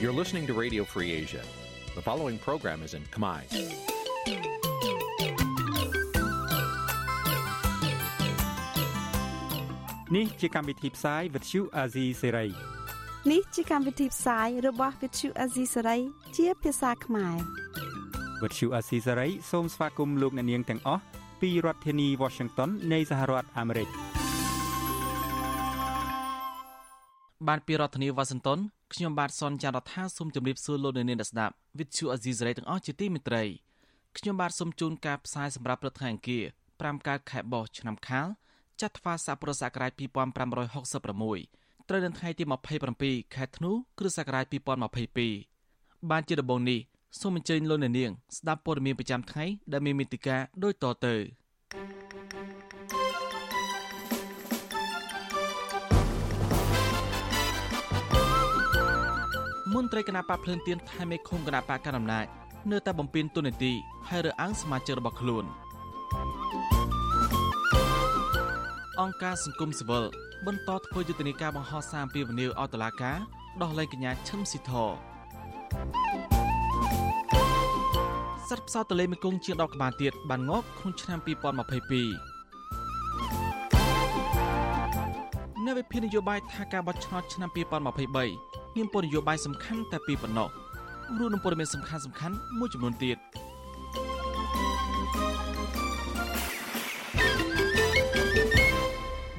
You're listening to Radio Free Asia. The following program is in Khmer. Nǐ chi càm bi tiệp xáy vệt chiu a zì sê ray នេះជាកម្មវិធីផ្សាយរបស់ Vithu Azisari ជាភាសាខ្មែរ វត្តឈូអាស៊ីសេរីសូមស្វាគមន៍លោកអ្នកនាងទាំងអស់ពីរដ្ឋធានី Washington នៃសហរដ្ឋអាមេរិកបានពីរដ្ឋធានីវ៉ាស៊ីនតោនខ្ញុំបាទសនចាររថាសូមជម្រាបសួរលោកអ្នកនាងអ្នកស្ដាប់វិទ្យុអាស៊ីសេរីទាំងអស់ជាទីមេត្រីខ្ញុំបាទសូមជូនការផ្សាយសម្រាប់ព្រឹកថ្ងៃអង្គារ5កើតខែបោះឆ្នាំខាលចត្វាស័កពុរសករាជ2566ត្រូវនៅថ្ងៃទី27ខែធ្នូគ្រិស្តសករាជ2022បានជាដំបូងនេះ សូមអញ្ជើញលោកអ្នកនាងស្ដាប់ព័ត៌មានប្រចាំថ្ងៃដែលមានមេតិការដូចតទៅមន្ត្រីគណៈបកភ្លើងទៀនថៃមេឃុំគណៈបកកណ្ដាលអំណាចនៅតែបំពេញទុននីតិហើយរើសអើងសមាជិករបស់ខ្លួនអង្គការសង្គមស៊ីវិលបន្តធ្វើយុទ្ធនាការបង្ហោះសារអំពាវនាវឲ្យតុលាការដោះលែងកញ្ញាឈឹមស៊ីធ សត្វផ្សោតទន្លេមេគង្គជាង10ក្បាលទៀតបានងាប់ក្នុងឆ្នាំ2022នៅវិភាននយោបាយថាការបោះឆ្នោតឆ្នាំ2023មានពលនយោបាយសំខាន់តែពីរប៉ុណ្ណោះរួមនឹងព័ត៌មានសំខាន់សំខាន់មួយចំនួនទៀត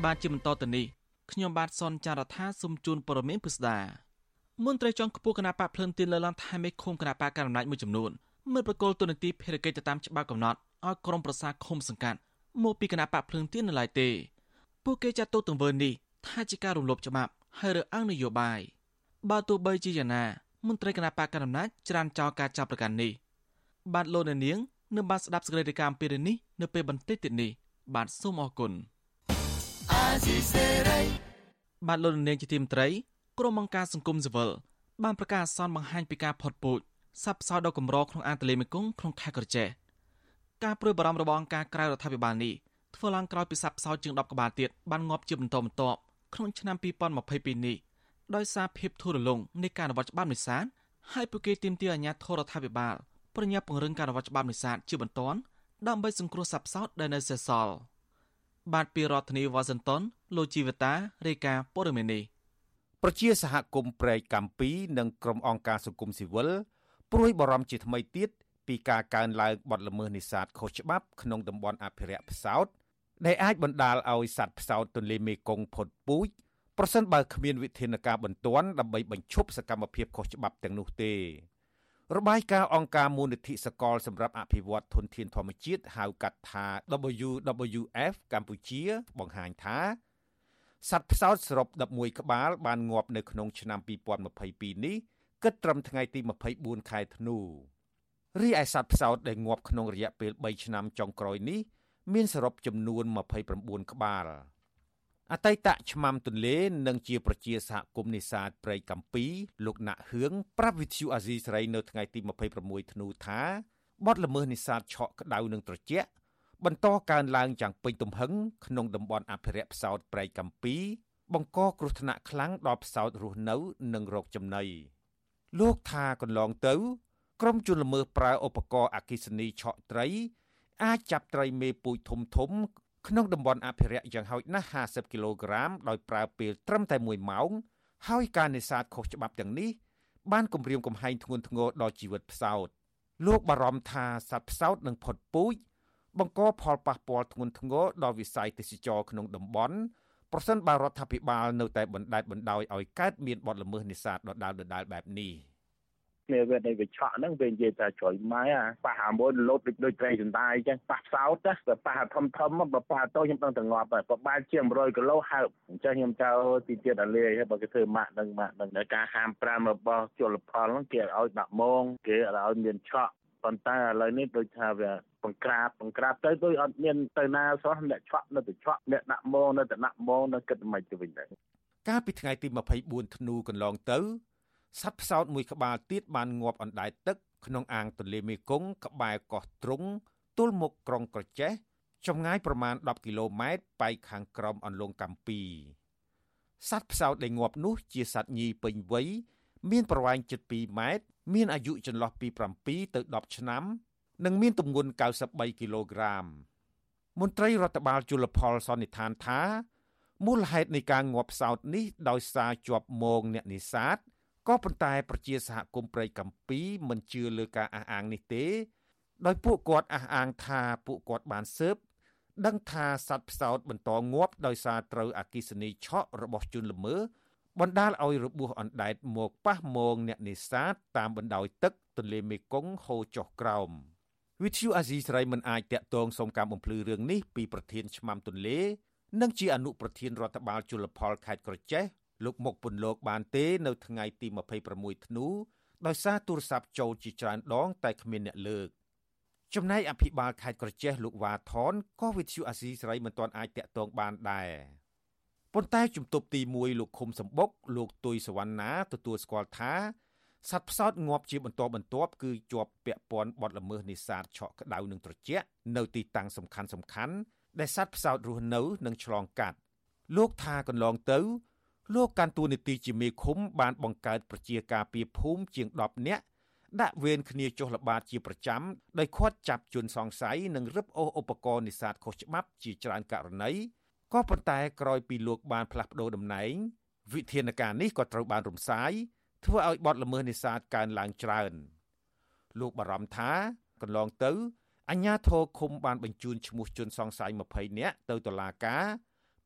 បាទជាបន្តទៅនេះខ្ញុំបាទសនចាររថាសូមជូនព័ត៌មានពិស្ដាមន្ត្រីជាន់ខ្ពស់គណៈបកភ្លឹងទីនលើឡើងថែមេឃុំគណៈបកកណ្ដាលអំណាចមួយចំនួន មិនប្រកល់ទូនាទីភារកិច្ចទៅតាមច្បាប់កំណត់ឲ្យក្រុមប្រសាឃុំសង្កាត់មកពីគណៈបកភ្លឹងទីននៅឡើយទេពួកគេចាត់ទុកទង្វើនេះថាជាការរំលោភច្បាប់ហើយរើសអើងនយោបាយបើទោះបីជាយ៉ាងណាមន្ត្រីគណៈបកកណ្ដាលអំណាចច្រានចោលការចាប់ប្រកាន់នេះបាទលោកនាងនឹងបានស្ដាប់សេចក្តីរាយការណ៍អំពីរឿងនេះនៅពេលបន្តិចទៀតនេះបាទសូមអរគុណបាទលោកនាងជាទីមត្រីក្រុមអង្គការសង្គមស៊ីវិលបានប្រកាសអាសន្នបង្ហាញពីការផុតពូជ សັບផ្សោតដ៏កម្រក្នុងអាងទលេមេគង្គក្នុងខេត្តក្រចេះការព្រួយបារម្ភរបស់អង្គការក្រៅរដ្ឋាភិបាលនេះធ្វើឡើងក្រោយពីសັບផ្សោតជាង10ក្បាលទៀតបានងាប់ជាបន្តបន្ទាប់ក្នុងឆ្នាំ2022នេះដោយសារភាពធូររលុងនៃការអនុវត្តច្បាប់នេសាទហើយពួកគេទាមទារអាជ្ញាធររដ្ឋាភិបាលប្រញាប់ពង្រឹងការអនុវត្តច្បាប់នេសាទជាបន្ទាន់ដើម្បីសង្គ្រោះសត្វផ្សោតដែលនៅសេសសល់បាទពីរដ្ឋធានីវ៉ាស៊ីនតោនលោកជីវតារាយការណ៍ព័ត៌មាននេះប្រជាសហគមន៍ព្រែកកម្ពី និងក្រុមអង្គការសង្គមស៊ីវិល ព្រួយបារម្ភជាថ្មីទៀតពីការកើនឡើងបទល្មើសនេសាទខុសច្បាប់ក្នុងតំបន់អភិរក្សផ្សោតដែលអាចបណ្ដាលឲ្យសត្វផ្សោតទន្លេមេគង្គផុតពូជប្រសិនបើគ្មានវិធានការបន្ទាន់ដើម្បីបញ្ឈប់សកម្មភាពខុសច្បាប់ទាំងនោះទេរបាយការណ៍អង្គការមូលនិធិសកលសម្រាប់អភិវឌ្ឍធនធានធម្មជាតិហៅកាត់ថា WWF កម្ពុជា បង្ហាញថាសត្វផ្សោតសរុប11ក្បាលបានងាប់នៅក្នុងឆ្នាំ2022នេះ គិតត្រឹមថ្ងៃទី24ខែធ្នូរីឯសត្វផ្សោតដែលងាប់ក្នុងរយៈពេល3ឆ្នាំចុងក្រោយនេះ មានសរុបចំនួន29ក្បាលអតីតឆ្មាំទន្លេនិងជាប្រជាសហគមន៍នេសាទព្រៃកាំពីលោកណាក់ហឿងប្រាប់វិទ្យុអាស៊ីសេរីនៅថ្ងៃទី26ធ្នូថាបទល្មើសនេសាទឆក់ក្តៅនិងត្រជាក់បន្តកើនឡើងយ៉ាងពេញទំហឹងក្នុងតំបន់អភិរក្សផ្សោតព្រៃកាំពី បង្កគ្រោះថ្នាក់ខ្លាំងដល់ផ្សោតរស់នៅ និងរោគចំណី លោកថាកន្លងទៅ ក្រុមជនល្មើសប្រើឧបករណ៍អគិសនីឆក់ត្រី អាចចាប់ត្រីមេពូជធំធំ ក្នុងតំបន់អភិរក្សយ៉ាងហោចណាស់50គីឡូក្រាមដោយប្រើពេលត្រឹមតែ1ម៉ោង ហើយការនេសាទខុសច្បាប់ទាំងនេះបានគំរាមកំហែងធ្ងន់ធ្ងរដល់ជីវិតផ្សោតលោកបារម្ភថាសត្វផ្សោតនឹងផុតពូជបង្កផលប៉ះពាល់ធ្ងន់ធ្ងរដល់វិស័យទេសចរក្នុងតំបន់ ប្រសិនបើរដ្ឋាភិបាលនៅតែបណ្តែតបណ្តោយឲ្យកើតមានបទល្មើសនេសាទដដែលៗបែបនេះ។គ្នាវានៃវិឆក់ហ្នឹងវានិយាយថាជ្រោយម៉ែអាប៉ះអាមួយលោតដូចដូចត្រីចន្តាយអញ្ចឹងប៉ះផ្សោតណាតែប៉ះធំធំបើប៉ះតូចខ្ញុំដឹងតែងាប់ហើយប្រហែលជា100គីឡូហើបអញ្ចឹងខ្ញុំចោលទីទៀតអាលាយហើយបើគេធ្វើម៉ាក់នឹងម៉ាក់នឹងតែការហាម5របស់ជលផលហ្នឹងគេឲ្យដាក់ម៉ងគេឲ្យមានឆក់ប៉ុន្តែឥឡូវនេះដូចថាវា បង្ក្រាបបង្ក្រាបទៅដូចអត់មានទៅណាសោះអ្នកឆក់នៅតែឆក់អ្នកដាក់ម៉ងនៅតែដាក់ម៉ងនៅគិតមិនទៅវិញដែរកាលពីថ្ងៃទី24ធ្នូកន្លងទៅសត្វផ្សោតមួយក្បាលទៀតបានងាប់អណ្ដែតទឹកក្នុងអាងទន្លេមេគង្គក្បែរកោះទ្រុងទល់មុខក្រុងក្រចេះចម្ងាយប្រមាណ10គីឡូម៉ែត្រប៉ែកខាងក្រោមអន្លង់កម្ពីសត្វផ្សោតដែលងាប់នោះជាសត្វញីពេញវ័យមានប្រវែងជិត2ម៉ែត្រមានអាយុចន្លោះពី7ទៅ10ឆ្នាំ និងមានទម្ងន់93គីឡូក្រាមមន្ត្រីរដ្ឋបាលជលផលសន្និដ្ឋានថាមូលហេតុនៃការងាប់ផ្សោតនេះដោយសារជាប់មងអ្នកនេសាទក៏ប៉ុន្តែប្រជាសហគមន៍ព្រៃកម្ពីមិនជឿលើការអះអាងនេះទេ ដោយពួកគាត់អះអាងថាពួកគាត់បានស៊ើបដឹងថាសត្វផ្សោតបន្តងាប់ដោយសារត្រូវអគិសនីឆក់របស់ជនល្មើសបណ្ដាលឲ្យរបួសអណ្ដែតមកប៉ះមងអ្នកនេសាទតាមបណ្ដោយទឹកទន្លេមេគង្គហូរចុះក្រោម វិទ្យុអាស៊ីសេរីមិនអាចតាក់ទងសុំការបំភ្លឺរឿងនេះពីប្រធានឆ្មាំទន្លេ និងជាអនុប្រធានរដ្ឋបាលជលផលខេត្តក្រចេះលោកមុកពុនលោកបានទេនៅថ្ងៃទី26ធ្នូដោយសារទូរស័ព្ទចូលជាច្រើនដង តែគ្មានអ្នកលើកចំណែកអភិបាលខេត្តក្រចេះលោកវ៉ាថនក៏វិទ្យុអាស៊ីសេរីមិនទាន់អាចតាក់ទងបានដែរប៉ុន្តែជំទប់ទី1លោកឃុំសម្បុកលោកទុយសវណ្ណាទទួលស្គាល់ថា សត្វផ្សោតងាប់ជាបន្តបន្ទាប់គឺជាប់ពាក់ព័ន្ធបទល្មើសនេសាទឆក់ក្តៅនិងត្រជាក់នៅទីតាំងសំខាន់សំខាន់ដែលសត្វផ្សោតរស់នៅនិងឆ្លងកាត់លោកថាកន្លងទៅ លោកកាន់តួនាទីជាមេឃុំបានបង្កើតប្រជាការពីភូមិជាង10នាក់ដាក់វេនគ្នាចុះល្បាតជាប្រចាំដោយខាត់ចាប់ជនសង្ស័យនិងរឹបអូសឧបករណ៍នេសាទខុសច្បាប់ជាច្រើនករណីក៏ប៉ុន្តែក្រោយពីលោកបានផ្លាស់ប្តូរតំណែងវិធានការនេះក៏ត្រូវបានរំសាយ ធ្វើឲ្យបទល្មើសនេសាទកើនឡើងច្រើន លោកបារម្ភថាកន្លងទៅអញ្ញាធរឃុំបានបញ្ជូនឈ្មោះជនសង្ស័យ20នាក់ទៅតុលាការ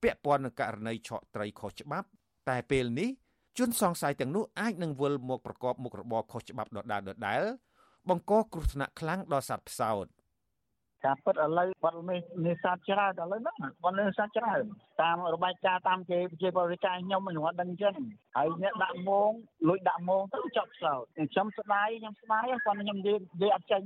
ពាក់ព័ន្ធនឹងករណីឆក់ត្រីខុសច្បាប់ តែពេលនេះជនសង្ស័យទាំងនោះអាចនឹងវិលមកប្រកបមុខរបរខុសច្បាប់ដដែលដដែលបង្កគ្រោះថ្នាក់ខ្លាំងដល់សត្វផ្សោត ការពិតឥឡូវបាត់មេនេសាទច្រើនឥឡូវហ្នឹងបាត់នេសាទច្រើនតាមរបាយការណ៍តាមគេជាបរិការខ្ញុំខ្ញុំអត់ដឹងចឹងហើយអ្នកដាក់មងលួចដាក់មងទៅចប់ផ្សោតខ្ញុំស្ដាយខ្ញុំស្ដាយគាត់ខ្ញុំនិយាយនិយាយអត់ចេញ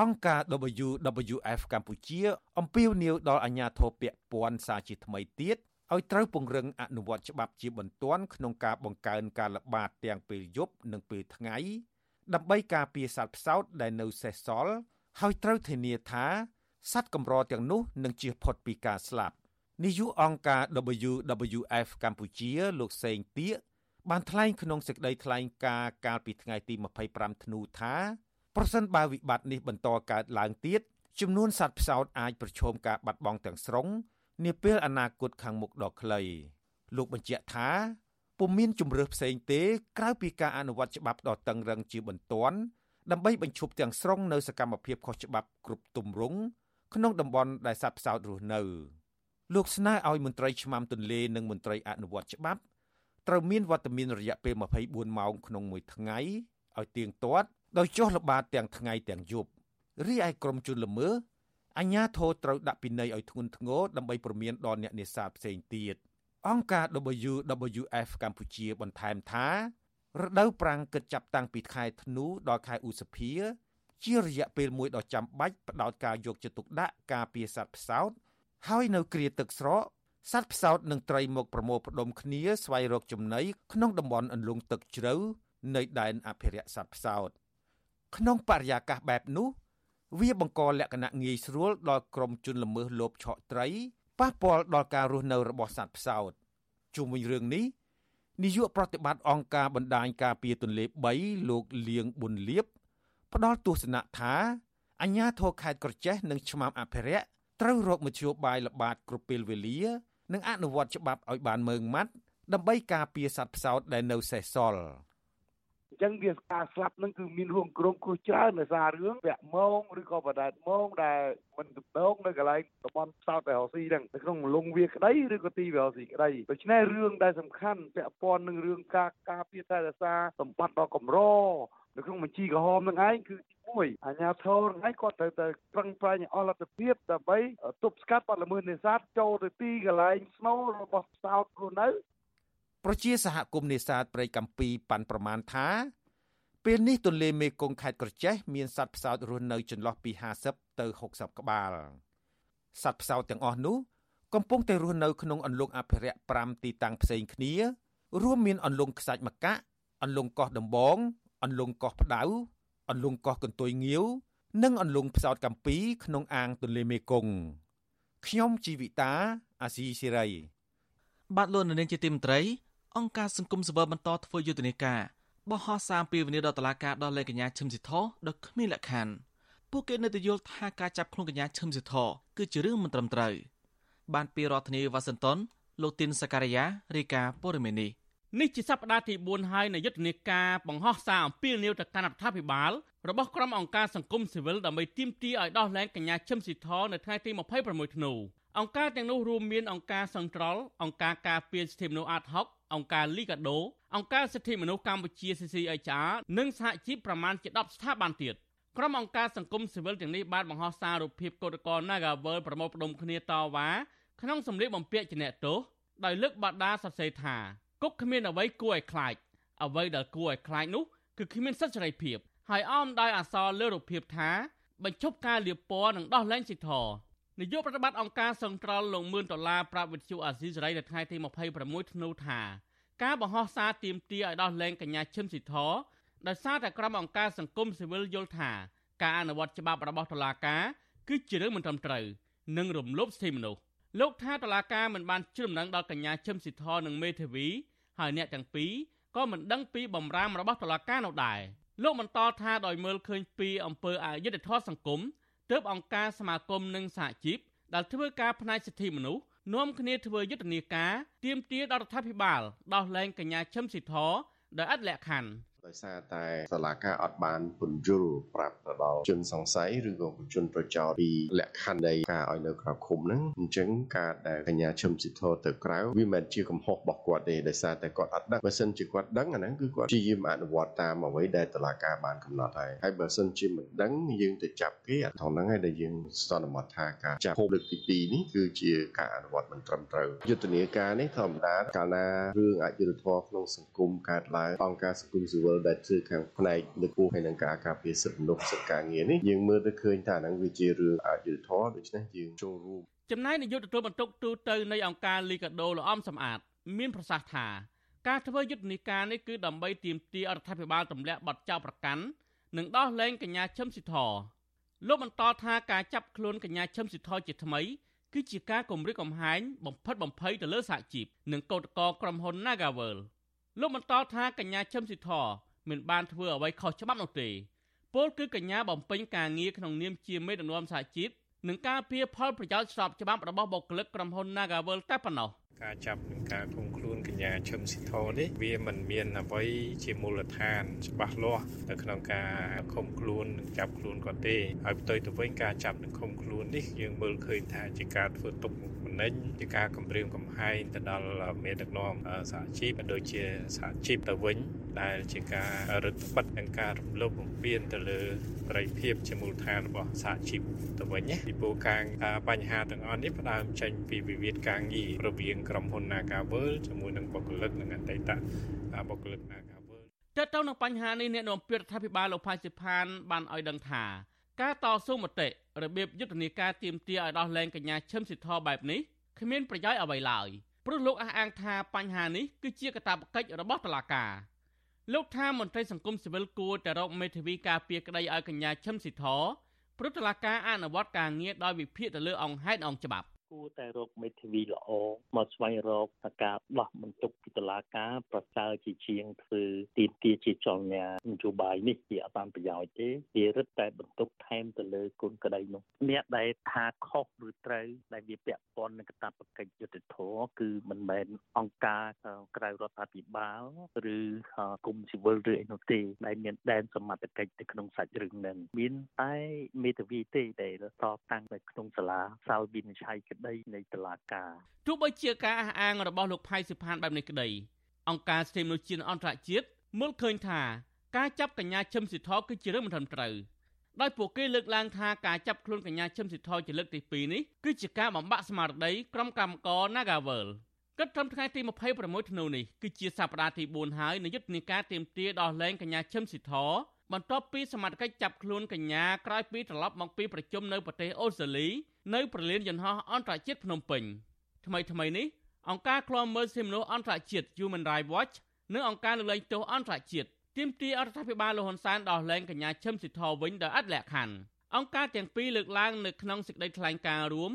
អង្គការ WWF កម្ពុជាអំពាវនាវដល់អាជ្ញាធរពាក់ព័ន្ធសារជាថ្មីទៀតឲ្យត្រូវពង្រឹងអនុវត្តច្បាប់ជាបន្ទាន់ក្នុងការបង្កើនការល្បាតទាំងពេលយប់និងពេលថ្ងៃដើម្បីការពារសត្វផ្សោតដែលនៅសេសសល់ ហើយត្រូវធានាថាសត្វកម្រទាំងនោះនឹងជៀសផុតពីការស្លាប់នាយកអង្គការ WWF កម្ពុជាលោកសេងទៀកបានថ្លែងក្នុងសេចក្តីថ្លែងការណ៍កាលពីថ្ងៃទី25ធ្នូថាប្រសិនបើវិបត្តិនេះបន្តកើតឡើងទៀតចំនួនសត្វផ្សោតអាចប្រឈមការបាត់បង់ទាំងស្រុងនាពេលអនាគតខាងមុខដ៏ខ្លីលោកបញ្ជាក់ថាពុំមានជំរើសផ្សេងទេ ក្រៅពីការអនុវត្តច្បាប់ដ៏តឹងរឹងជាបន្ទាន់ ដើម្បីបញ្ឈប់ទាំងស្រុងនៅសកម្មភាពខុសច្បាប់គ្រប់ទម្រង់ក្នុងតំបន់ដែលសត្វផ្សោតរស់នៅលោកស្នើឲ្យមន្ត្រីឆ្មាំទន្លេនិងមន្ត្រីអនុវត្តច្បាប់ត្រូវមានវត្តមានរយៈពេល24ម៉ោងក្នុងមួយថ្ងៃឲ្យទៀងទាត់ដោយចុះល្បាតទាំងថ្ងៃទាំងយប់រីឯក្រុមជនល្មើសអញ្ញាធរត្រូវដាក់ពិន័យឲ្យធ្ងន់ធ្ងរដើម្បីព្រមានដល់អ្នកនេសាទផ្សេងទៀតអង្គការ WWF កម្ពុជាបន្ថែមថា រដូវប្រាំងគិតចាប់តាំងពីខែធ្នូដល់ខែឧសភា ជារយៈពេលមួយដ៏ចាំបាច់ផ្ដោតការយកចិត្តទុកដាក់ការពារសត្វផ្សោតហើយនៅគ្រាទឹកស្រកសត្វផ្សោតនិងត្រីមកប្រមូលផ្ដុំគ្នាស្វែងរកចំណីក្នុងតំបន់អន្លង់ទឹកជ្រៅនៃដែនអភិរក្សសត្វផ្សោតក្នុងបរិយាកាសបែបនោះ វាបង្កលក្ខណៈងាយស្រួលដល់ក្រុមជនល្មើសលបឆក់ត្រីប៉ះពាល់ដល់ការរស់នៅរបស់សត្វផ្សោតជុំវិញរឿងនេះ នាយកប្រតិបត្តិអង្គការបណ្ដាញការពារទន្លេ3លោកលៀងប៊ុនលៀបផ្ដល់ទស្សនៈថាអញ្ញាធរខេត្តក្រចេះនិងឆ្មាំអភិរក្សត្រូវរកមធ្យោបាយល្បាតគ្រប់ពេលវេលា និងអនុវត្តច្បាប់ឲ្យបានម៉ឺងម៉ាត់ដើម្បីការពារសត្វផ្សោតដែលនៅសេសសល់។ អញ្ចឹងវាការស្លាប់នឹងគឺមានរួមក្រុមគ្រោះច្រើនដោយសាររឿងពាក់ម៉ងឬក៏បដែតម៉ងដែលមិនទំនងនៅកន្លែងតំបន់ផ្សោតដែលរស៊ីហ្នឹងនៅក្នុងលងវាក្តីឬក៏ទីវារស៊ីក្តីដូច្នេះរឿងដែលសំខាន់ពាក់ព័ន្ធនឹងរឿងការការពារតែរសារសម្បត្តិដ៏កម្រនៅក្នុងបញ្ជីក្រហមនឹងឯងគឺទី1អាជ្ញាធរនឹងឯងគាត់ត្រូវតែប្រឹងប្រែងអស់លទ្ធភាពដើម្បីទប់ស្កាត់បទល្មើសនេសាទចូលទៅទីកន្លែងស្នូលរបស់ផ្សោតខ្លួននៅ ប្រជាសហគមន៍នេសាទព្រៃកាំពីប៉ាន់ប្រមាណថាពេលនេះទន្លេមេគង្គខេត្តក្រចេះមានសត្វផ្សោតរស់នៅចន្លោះពី50ទៅ60ក្បាលសត្វផ្សោតទាំងអស់នោះកំពុងតែរស់នៅក្នុងអន្លង់អភិរក្ស5ទីតាំងផ្សេងគ្នា រួមមានអន្លង់ខ្សាច់មកៈអន្លង់កោះដំបងអន្លង់កោះផ្ដៅអន្លង់កោះកន្ទុយងាវនិងអន្លង់ផ្សោតកម្ពីក្នុងអាងទន្លេមេគង្គខ្ញុំជីវិតាអាស៊ីសេរីបាទលោកនាងជាទីមត្រី អង្គការសង្គមស៊ីវិលបន្តធ្វើយុទ្ធនាការបោះហោះសារពីវិនិយោគដល់តុលាការដល់លេខកញ្ញាឈឹមស៊ីធដ៏គ្មានលក្ខខណ្ឌពួកគេនៅតែយល់ថាការចាប់ខ្លួនកញ្ញាឈឹមស៊ីធគឺជារឿងមិនត្រឹមត្រូវបានពីរដ្ឋធានីវ៉ាស៊ីនតោនលោកទីនសការីយ៉ារាយការណ៍ព័ត៌មាននេះនេះជាសប្តាហ៍ទី4ហើយនៃយុទ្ធនាការបង្ហោះសារអំពាវនាវទៅកាន់រដ្ឋាភិបាលរបស់ក្រុមអង្គការសង្គមស៊ីវិលដើម្បីទាមទារឲ្យដោះលែងកញ្ញាឈឹមស៊ីធនៅថ្ងៃទី26ធ្នូអង្គការទាំងនោះរួមមានអង្គការសង្ត្រលអង្គការការពារសិទ្ធិមនុស្សអាត60 អង្គការលីកាដូអង្គការសិទ្ធិមនុស្សកម្ពុជា CCHR និងសហជីពប្រមាណជា10ស្ថាប័នទៀតក្រុមអង្គការសង្គមស៊ីវិលទាំងនេះបានបង្ហោះសាររូបភាពកោតក្រ Nagawal ប្រមូលផ្ដុំគ្នាតវ៉ាក្នុងសម្លៀកបំពាក់ជាអ្នកទោសដោយលើកបដាសរសេរថាគុកគ្មានអ្វីគួរឲ្យខ្លាចអ្វីដែលគួរឲ្យខ្លាចនោះគឺគ្មានសិទ្ធិសេរីភាពហើយអមដោយអសរលើរូបភាពថាបញ្ឈប់ការលាបពណ៌និងដោះលែងសិទ្ធិ នាយកប្រតិបត្តិអង្គការសង្ត្រលលោកមឿនដុល្លារប្រាប់វិទ្យុអាស៊ីសេរីនៅថ្ងៃទី26ធ្នូថាការបង្ហោះសារទាមទារឲ្យដោះលែងកញ្ញាឈឹមស៊ីធដោយសារតែក្រុមអង្គការសង្គមស៊ីវិលយល់ថាការអនុវត្តច្បាប់របស់តុលាការគឺជារឿងមិនត្រឹមត្រូវនិងរំលោភសិទ្ធិមនុស្សលោកថាតុលាការមិនបានជ្រើដំណឹងដល់កញ្ញាឈឹមស៊ីធនិងមេធាវីហើយអ្នកទាំងពីរក៏មិនដឹងពីបំរាមរបស់តុលាការនោះដែរលោកបន្តថាដោយមើលឃើញពីអំពើអយុត្តិធម៌សង្គម ទើបអង្គការសមាគមនិងសហជីពដែលធ្វើការផ្នែកសិទ្ធិមនុស្សនាំគ្នាធ្វើយុទ្ធនាការទាមទារដល់រដ្ឋាភិបាលដោះលែងកញ្ញាឈឹមស៊ីធដោយឥតលក្ខខណ្ឌ ដោយសារតែតឡាការអត់បានពន្យល់ប្រាប់ទៅដល់ជនសង្ស័យឬក៏ជនប្រចោទពីលក្ខខណ្ឌនៃការឲ្យនៅក្រៅឃុំហ្នឹងអញ្ចឹងការដែលកញ្ញាឈឹមស៊ីធទៅក្រៅវាមិនជាកំហុសរបស់គាត់ទេដោយសារតែគាត់អត់ដឹងបើសិនជាគាត់ដឹងអាហ្នឹងគឺគាត់ព្យាយាមអនុវត្តតាមអ្វីដែលតឡាការបានកំណត់ហើយហើយបើសិនជាមិនដឹងយើងទៅចាប់គេអាថងហ្នឹងហើយដែលយើងសន្មតថាការចាប់លើកទី2នេះគឺជាការអនុវត្តមិនត្រឹមត្រូវយុទ្ធនាការនេះធម្មតាកាលណារឿងអយុត្តិធម៌ក្នុងសង្គមកើតឡើងអង្គការសង្គមស៊ីវិលដែលធ្វើខាងផ្នែកលើកពោះហើយនឹងការការពារសិទ្ធិមនុស្សសិទ្ធិការងារនេះយើងមើលទៅឃើញថាហ្នឹងវាជារឿងអយុត្តិធម៌ដូច្នេះយើងចូលរួមចំណែកនាយកទទួលបន្ទុកទូទៅនៃអង្គការលីកាដូលោកអំសំអាត មានប្រសាសន៍ថាការធ្វើយុទ្ធនាការនេះគឺដើម្បីទាមទាររដ្ឋាភិបាលទម្លាក់បទចោទប្រកាន់និងដោះលែងកញ្ញាឈឹមស៊ីធលោកបន្តថាការចាប់ខ្លួនកញ្ញាឈឹមស៊ីធជាថ្មីគឺជាការគំរាមកំហែងបំផិតបំភ័យទៅលើសហជីពនិងកោតក្រក្រុមហ៊ុន Nagavel លោកបន្តថាកញ្ញាឈឹមស៊ីធមិនបានធ្វើអ្វីខុសច្បាប់នោះទេពលគឺកញ្ញាបំពេញការងារក្នុងនាមជាមេដឹកនាំសហជីពនិងការពៀផលប្រយោជន៍ស្របច្បាប់របស់បុគ្គលិកក្រុមហ៊ុន Nagavel តែប៉ុណ្ណោះ ការចាប់និងការឃុំខ្លួនកញ្ញាឈឹមស៊ីធនេះវាមិនមានអ្វីជាមូលដ្ឋានច្បាស់លាស់នៅក្នុងការឃុំខ្លួននិងចាប់ខ្លួនគាត់ទេហើយផ្ទុយទៅវិញការចាប់និងឃុំខ្លួននេះយើងមើលឃើញថាជាការធ្វើទុកបណ្ដេញជាការគំរាមកំហែងទៅដល់មេដឹកនាំសហជីពដូចជាសហជីពទៅវិញដែលជាការរឹតបន្តឹងនិងការរំលោភបំពានទៅលើសេរីភាពជាមូលដ្ឋានរបស់សហជីពទៅវិញណាពីព្រោះការបញ្ហាទាំងអស់នេះផ្ដើមចេញពីវិវាទការងាររវាងក្រុមហ៊ុន Nagavel ជាមួយនឹងបុគ្គលិកនិងអតីតបុគ្គលិក Nagavel តើតើនឹងបញ្ហានេះអ្នកនាំពាក្យរដ្ឋាភិបាលលោកផាសិផានបានឲ្យដឹងថាការតស៊ូមតិរបៀបយុទ្ធនាការទៀមទាឲ្យដោះលែងកញ្ញាឈឹមស៊ីធបែបនេះគ្មានប្រយោជន៍អ្វីឡើយព្រោះលោកអះអាងថាបញ្ហានេះគឺជាកាតព្វកិច្ចរបស់តុលាការលោកថាមន្ត្រីសង្គមស៊ីវិលគួរតែរកមេធាវីការពារក្តីឲ្យកញ្ញាឈឹមស៊ីធព្រោះតុលាការអនុវត្តការងារដោយវិភាគទៅលើអង្គហេតុអង្គច្បាប់ គួរតែរកមេធាវីល្អមកស្វែងរកការដោះបន្ទុកពីតុលាការប្រសើរជាជាងធ្វើទីទាជាចលនានយោបាយនេះជាអបានប្រយោជន៍ទេវារឹតតែបន្ទុកថែមទៅលើគុណក្តីនោះអ្នកដែលថាខុសឬត្រូវដែលវាពាក់ព័ន្ធនឹងកាតព្វកិច្ចយុត្តិធម៌គឺមិនមែនអង្គការក្រៅរដ្ឋាភិបាលឬគុំស៊ីវិលឬអីនោះទេដែលមានដែនសមត្ថកិច្ចទៅក្នុងសាច់រឿងនឹងមានតែមេធាវីទេដែលតតាំងនៅក្នុងសាលាសាលវិនិច្ឆ័យក្តីនៃតុលាការទោះបីជាការអះអាងរបស់លោកផៃសិផានបែបនេះក្តីអង្គការសិទ្ធិមនុស្សជាតិអន្តរជាតិមើលឃើញថាការចាប់កញ្ញាឈឹមស៊ីធគឺជារឿងមិនត្រឹមត្រូវដោយពួកគេលើកឡើងថាការចាប់ខ្លួនកញ្ញាឈឹមស៊ីធជាលើកទី2នេះគឺជាការបំបាក់ស្មារតីក្រុមកម្មករ Nagavel គិតត្រឹមថ្ងៃទី26ធ្នូនេះគឺជាសប្តាហ៍ទី4ហើយនៃយុទ្ធនាការទៀមទាដោះលែងកញ្ញាឈឹមស៊ីធ បន្ទាប់ពីសមត្ថកិច្ចចាប់ខ្លួនកញ្ញាក្រោយពីត្រឡប់មកពីប្រជុំនៅប្រទេសអូស្ត្រាលីនៅប្រលានយន្តហោះអន្តរជាតិភ្នំពេញថ្មីថ្មីនេះអង្គការឃ្លាំមើលសិទ្ធិមនុស្សអន្តរជាតិ Human Rights Watch និងអង្គការលើកលែងទោសអន្តរជាតិទាមទាររដ្ឋាភិបាលលហ៊ុនសែនដោះលែងកញ្ញាឈឹមស៊ីធវិញដោយឥតលក្ខខណ្ឌអង្គការទាំងពីរលើកឡើងនៅក្នុងសេចក្តីថ្លែងការណ៍រួម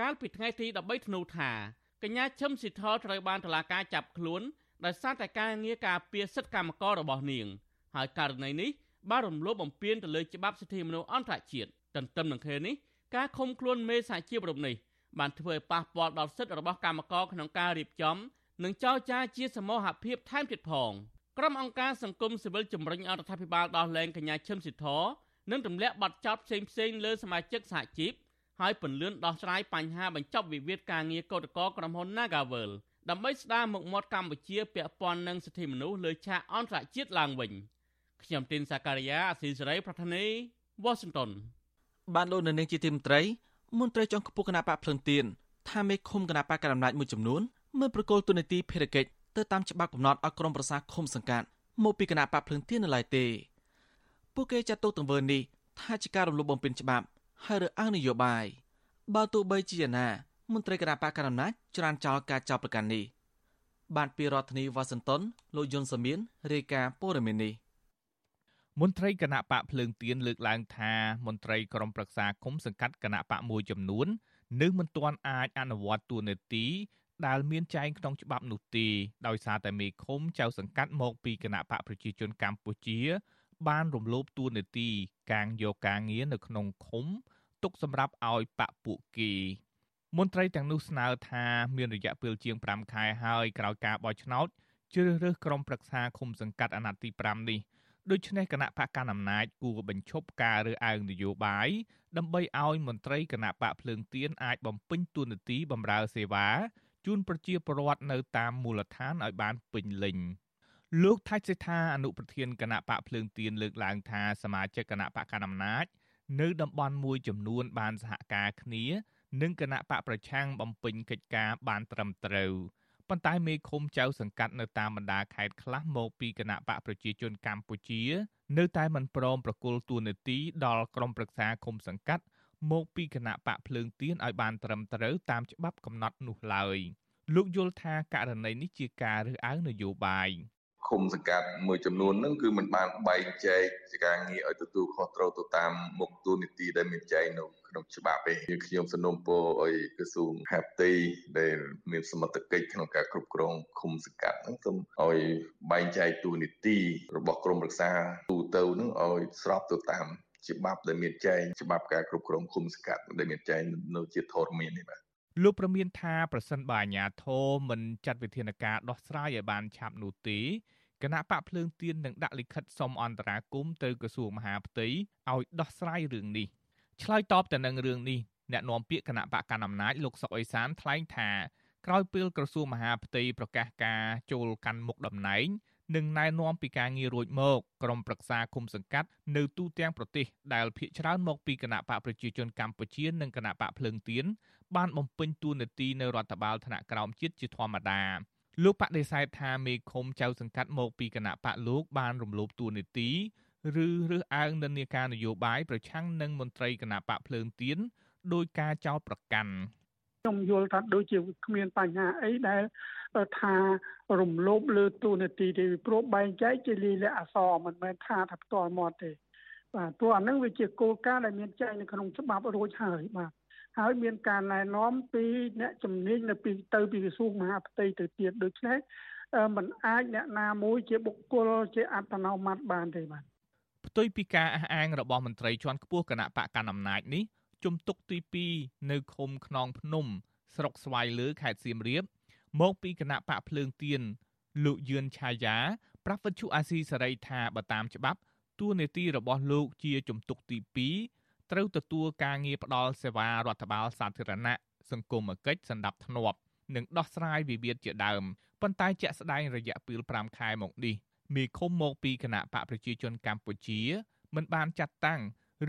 កាលពីថ្ងៃទី13ធ្នូថាកញ្ញាឈឹមស៊ីធត្រូវបានតុលាការចាប់ខ្លួនដោយសារតែការងារការពារសិទ្ធិកម្មកររបស់នាង ហើយករណីនេះ បានរំលោភបំពានទៅលើច្បាប់សិទ្ធិមនុស្សអន្តរជាតិទន្ទឹមនឹងគ្នានេះការឃុំខ្លួនមេសហជីពរូបនេះបានធ្វើឲ្យប៉ះពាល់ដល់សិទ្ធិរបស់កម្មករក្នុងការរៀបចំនិងចោទចារជាសមូហភាពថែមទៀតផងក្រុមអង្គការសង្គមស៊ីវិលជំរុញអរដ្ឋាភិបាលដោះលែងកញ្ញាឈឹមស៊ីធនិងទម្លាក់បទចោទផ្សេងផ្សេងលើសមាជិកសហជីពហើយពន្លឿនដោះស្រាយបញ្ហាបញ្ចប់វិវាទការងារកោតក្រក្រុមហ៊ុន Nagavel ដើម្បីស្ដារមុខមាត់កម្ពុជាពាក់ព័ន្ធនឹងសិទ្ធិមនុស្សលើឆាកអន្តរជាតិឡើងវិញ ខ្ញុំទីនសាការីយ៉ាអស៊ីសេរីប្រធានីវ៉ាស៊ីនតោនបានលោកនៅនាងជាទីមត្រីមន្ត្រីចុងខ្ពស់គណៈបកភ្លឹងទៀនថាមេឃុំគណៈបកកណ្ដាលអំណាចមួយចំនួនមើលប្រកុលទូនីតិភារកិច្ចទៅតាមច្បាប់កំណត់ឲ្យក្រុមប្រសាឃុំសង្កាត់មកពីគណៈបកភ្លឹងទៀននៅឡើយទេពួកគេចាត់ទុកទង្វើនេះថាជាការរំលោភបំពានច្បាប់ហើយរើសអើងនយោបាយបើទោះបីជាយ៉ាងណាមន្ត្រីគណៈបកកណ្ដាលអំណាចច្រានចោលការចោទប្រកាន់នេះបានពីរដ្ឋធានីវ៉ាស៊ីនតោនលោកយុនសាមៀនរាយការណ៍ព័ត៌មាននេះ មន្ត្រីគណៈបកភ្លើងទៀនលើកឡើងថាមន្ត្រីក្រុមប្រឹក្សាគុំសង្កាត់គណៈបកមួយចំនួននៅមិនទាន់អាចអនុវត្តតួនាទីដែលមានចែងក្នុងច្បាប់នោះទេដោយសារតែមេឃុំចៅសង្កាត់មកពីគណៈបកប្រជាជនកម្ពុជា បានរំលោភតួនាទីកាងយកការងារនៅក្នុងឃុំទុកសម្រាប់ឲ្យបកពួកគេមន្ត្រីទាំងនោះស្នើថាមានរយៈពេលជាង5ខែហើយក្រោយការបោះឆ្នោតជ្រើសរើសក្រុមប្រឹក្សាឃុំសង្កាត់អាណត្តិទី5នេះ ដូច្នេះគណៈបកកណ្ដាលអំណាចគួរបញ្ឈប់ការរើសអើងនយោបាយដើម្បីឲ្យមន្ត្រីគណៈបកភ្លើងទៀនអាចបំពេញតួនាទីបម្រើសេវាជូនប្រជាពលរដ្ឋនៅតាមមូលដ្ឋានឲ្យបានពេញលេញលោកថៃសេដ្ឋាអនុប្រធានគណៈបកភ្លើងទៀនលើកឡើងថាសមាជិកគណៈបកកណ្ដាលអំណាចនៅតំបន់មួយចំនួនបានសហការគ្នានិងគណៈបកប្រឆាំងបំពេញកិច្ចការបានត្រឹមត្រូវ ប៉ុន្តែមេឃុំចៅសង្កាត់នៅតាមបណ្ដាខេត្តខ្លះមកពីគណៈបកប្រជាជនកម្ពុជា នៅតែមិនព្រមប្រគល់តួនាទីដល់ក្រុមប្រឹក្សាឃុំសង្កាត់មកពីគណៈបកភ្លើងទៀនឲ្យបានត្រឹមត្រូវតាមច្បាប់កំណត់នោះឡើយលោកយល់ថាករណីនេះជាការរើសអើងនយោបាយ ឃុំសង្កាត់មួយចំនួនហ្នឹងគឺมันបានបែងចែកការងារឲ្យទទួលខុសត្រូវទៅតាមមុខទូនីតិដែលមានចែងនៅក្នុងច្បាប់ទេខ្ញុំសនំពោឲ្យក្រសួងហាផ្ទៃដែលមានសមត្ថកិច្ចក្នុងការគ្រប់គ្រងឃុំសង្កាត់ហ្នឹងសូមឲ្យបែងចែកទូនីតិរបស់ក្រមរក្សាទូទៅហ្នឹងឲ្យស្របទៅតាមច្បាប់ដែលមានចែងច្បាប់ការគ្រប់គ្រងឃុំសង្កាត់ដែលមានចែងនៅជាធរមាននេះបាទ លោកប្រមានថាប្រសិនបើអាជ្ញាធរមិនចាត់វិធានការដោះស្រាយឲ្យបានឆាប់នោះទេគណៈបកភ្លើងទៀននឹងដាក់លិខិតសុំអន្តរាគមន៍ទៅក្រសួងមហាផ្ទៃឲ្យដោះស្រាយរឿងនេះឆ្លើយតបទៅនឹងរឿងនេះអ្នកនាំពាក្យគណៈបកកណ្ដាលអំណាចលោកសុកអេសានថ្លែងថាក្រោយពេលក្រសួងមហាផ្ទៃប្រកាសការចូលកាន់មុខតំណែងនិងណែនាំពីការងាររួចមកក្រុមប្រឹក្សាគុំសង្កាត់នៅទូទាំងប្រទេសដែលភាគច្រើនមកពីគណៈបកប្រជាជនកម្ពុជានិងគណៈបកភ្លើងទៀន បានបំពេញតួនាទីនៅរដ្ឋបាលថ្នាក់ក្រោមជាតិជាធម្មតាលោកបដិសេធថាមេឃុំចៅសង្កាត់មកពីគណៈបកលោកបានរំលោភតួនាទីឬរើសអើងនិន្នាការនយោបាយប្រឆាំងនឹងមន្ត្រីគណៈបកភ្លើងទៀនដោយការចោទប្រកាន់ខ្ញុំយល់ថាដូចជាគ្មានបញ្ហាអីដែលថារំលោភលើទូនាទីទេព្រោះបែងចែកជាលិលាអសរមិនមែនថាថាផ្ទាល់មាត់ទេបាទព្រោះអានឹងវាជាគោលការណ៍ដែលមានចែងនៅក្នុងច្បាប់រួចហើយបាទ ហើយមានការណែនាំពីអ្នកជំនាញនៅពីទៅពីក្រសួងមហាផ្ទៃទៅទៀតដូច្នេះมันអាចអ្នកណាមួយជាបុគ្គលជាអត្តនោម័តបានទេបាទផ្ទុយពីការអះអាងរបស់មន្ត្រីជាន់ខ្ពស់គណៈបកកណ្ដាលអំណាចនេះជំទុកទី2នៅឃុំខ្នងភ្នំ ស្រុកស្វាយលើខេត្តសៀមរាប មកពីគណៈបកភ្លើងទៀនលោកយឿនឆាយាប្រាប់វិទ្យុអាស៊ីសេរីថាបើតាមច្បាប់តួនាទីរបស់លោកជាជំទុកទី2 ត្រូវទទួលការងារផ្ដល់សេវារដ្ឋបាលសាធារណៈសង្គមគិច្ចសម្ដាប់ធ្នាប់និងដោះស្រាយវិវាទជាដើមប៉ុន្តែជាក់ស្ដែងរយៈពេល5ខែមកនេះមេឃុំមកពីគណៈបកប្រជាជនកម្ពុជាមិនបានចាត់តាំង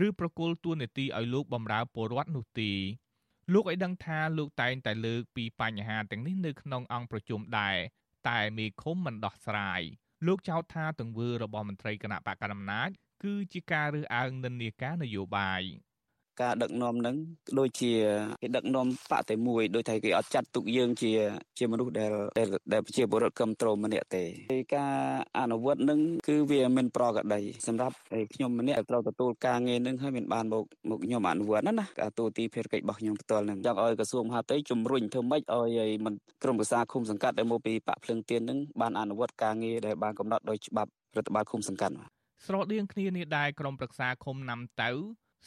ឬប្រគល់ទួនាទីឲ្យលោកបម្រើពលរដ្ឋនោះទេលោកឲ្យដឹងថាលោកតែងតែលើកពីបញ្ហាទាំងនេះនៅក្នុងអង្គប្រជុំដែរតែមេឃុំមិនដោះស្រាយលោកចោទថាទង្វើរបស់មន្ត្រីគណៈបកកណ្ដាលអំណាច គឺជាការរើសអើងនិន្នាការនយោបាយការដឹកនាំហ្នឹងដូចជាគេដឹកនាំបកតែមួយដោយតែគេអត់ចាត់ទុកយើងជាជាមនុស្សដែលដែលប្រជាពលរដ្ឋគ្រប់គ្រងម្នាក់ទេហើយការអនុវត្តហ្នឹងគឺវាមិនប្រក្រតីសម្រាប់ខ្ញុំម្នាក់ត្រូវទទួលការងារហ្នឹងហើយមានបានមកមកខ្ញុំអនុវត្តណាណាការទូទីភារកិច្ចរបស់ខ្ញុំផ្ទាល់ហ្នឹងចង់ឲ្យក្រសួងមហាផ្ទៃជំរុញធ្វើម៉េចឲ្យមិនក្រុមប្រឹក្សាឃុំសង្កាត់ដែលមកពីបកភ្លឹងទៀនហ្នឹងបានអនុវត្តការងារដែលបានកំណត់ដោយច្បាប់រដ្ឋបាលឃុំសង្កាត់ ស្រដៀងគ្នានេះដែរក្រុមប្រឹក្សាឃុំណាំតៅ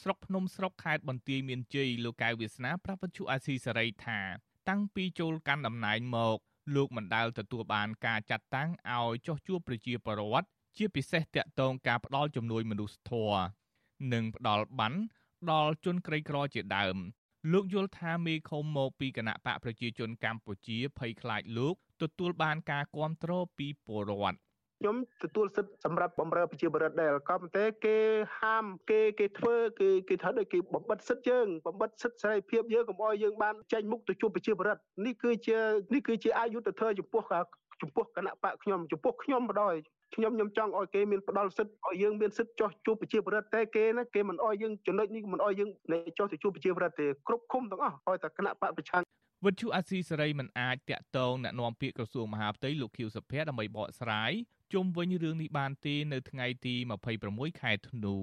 ស្រុកភ្នំស្រុកខេត្តបន្ទាយមានជ័យលោកកៅវាសនាប្រាប់វិទ្យុអាស៊ីសេរីថា តាំងពីចូលកាន់តំណែងមកលោកមិនដែលទទួលបានការចាត់តាំងឲ្យចោះជួបប្រជាពលរដ្ឋជាពិសេសតាក់ទងការផ្ដល់ជំនួយមនុស្សធម៌និងផ្ដល់បានដល់ជនក្រីក្រជាដើម លោកយល់ថាមេឃុំមកពីគណៈបកប្រជាជនកម្ពុជាភ័យខ្លាចលោកទទួលបានការគ្រប់គ្រងពីពលរដ្ឋ ខ្ញុំទទួលសិទ្ធិសម្រាប់បំរើប្រជាពលរដ្ឋដែរក៏ប៉ុន្តែគេហាមគេគេធ្វើគឺគេថាដូចគេបំបិទសិទ្ធិយើងបំបិទសិទ្ធិសេរីភាពយើងកុំឲ្យយើងបានចេញមុខទៅជួបប្រជាពលរដ្ឋនេះគឺជានេះគឺជាអយុត្តិធម៌ចំពោះចំពោះគណៈបកខ្ញុំចំពោះខ្ញុំបដ ாய் ខ្ញុំខ្ញុំចង់ឲ្យគេមានផ្ដាល់សិទ្ធឲ្យយើងមានសិទ្ធចោះជួបប្រជាពលរដ្ឋតែគេណាគេមិនអោយយើងចំណុចនេះមិនអោយយើងចោះទៅជួបប្រជាពលរដ្ឋទេគ្រប់ឃុំទាំងអស់ឲ្យតែគណៈបកប្រឆាំងវិទ្យុអាស៊ីសេរីមិនអាចតាក់ទងណែនាំពាក្យក្រសួងមហាផ្ទៃលោកខៀវសុភ័ក្រដើម្បីបកស្រាយ ជុំវិញរឿងនេះបានទេនៅថ្ងៃទី26ខែធ្នូ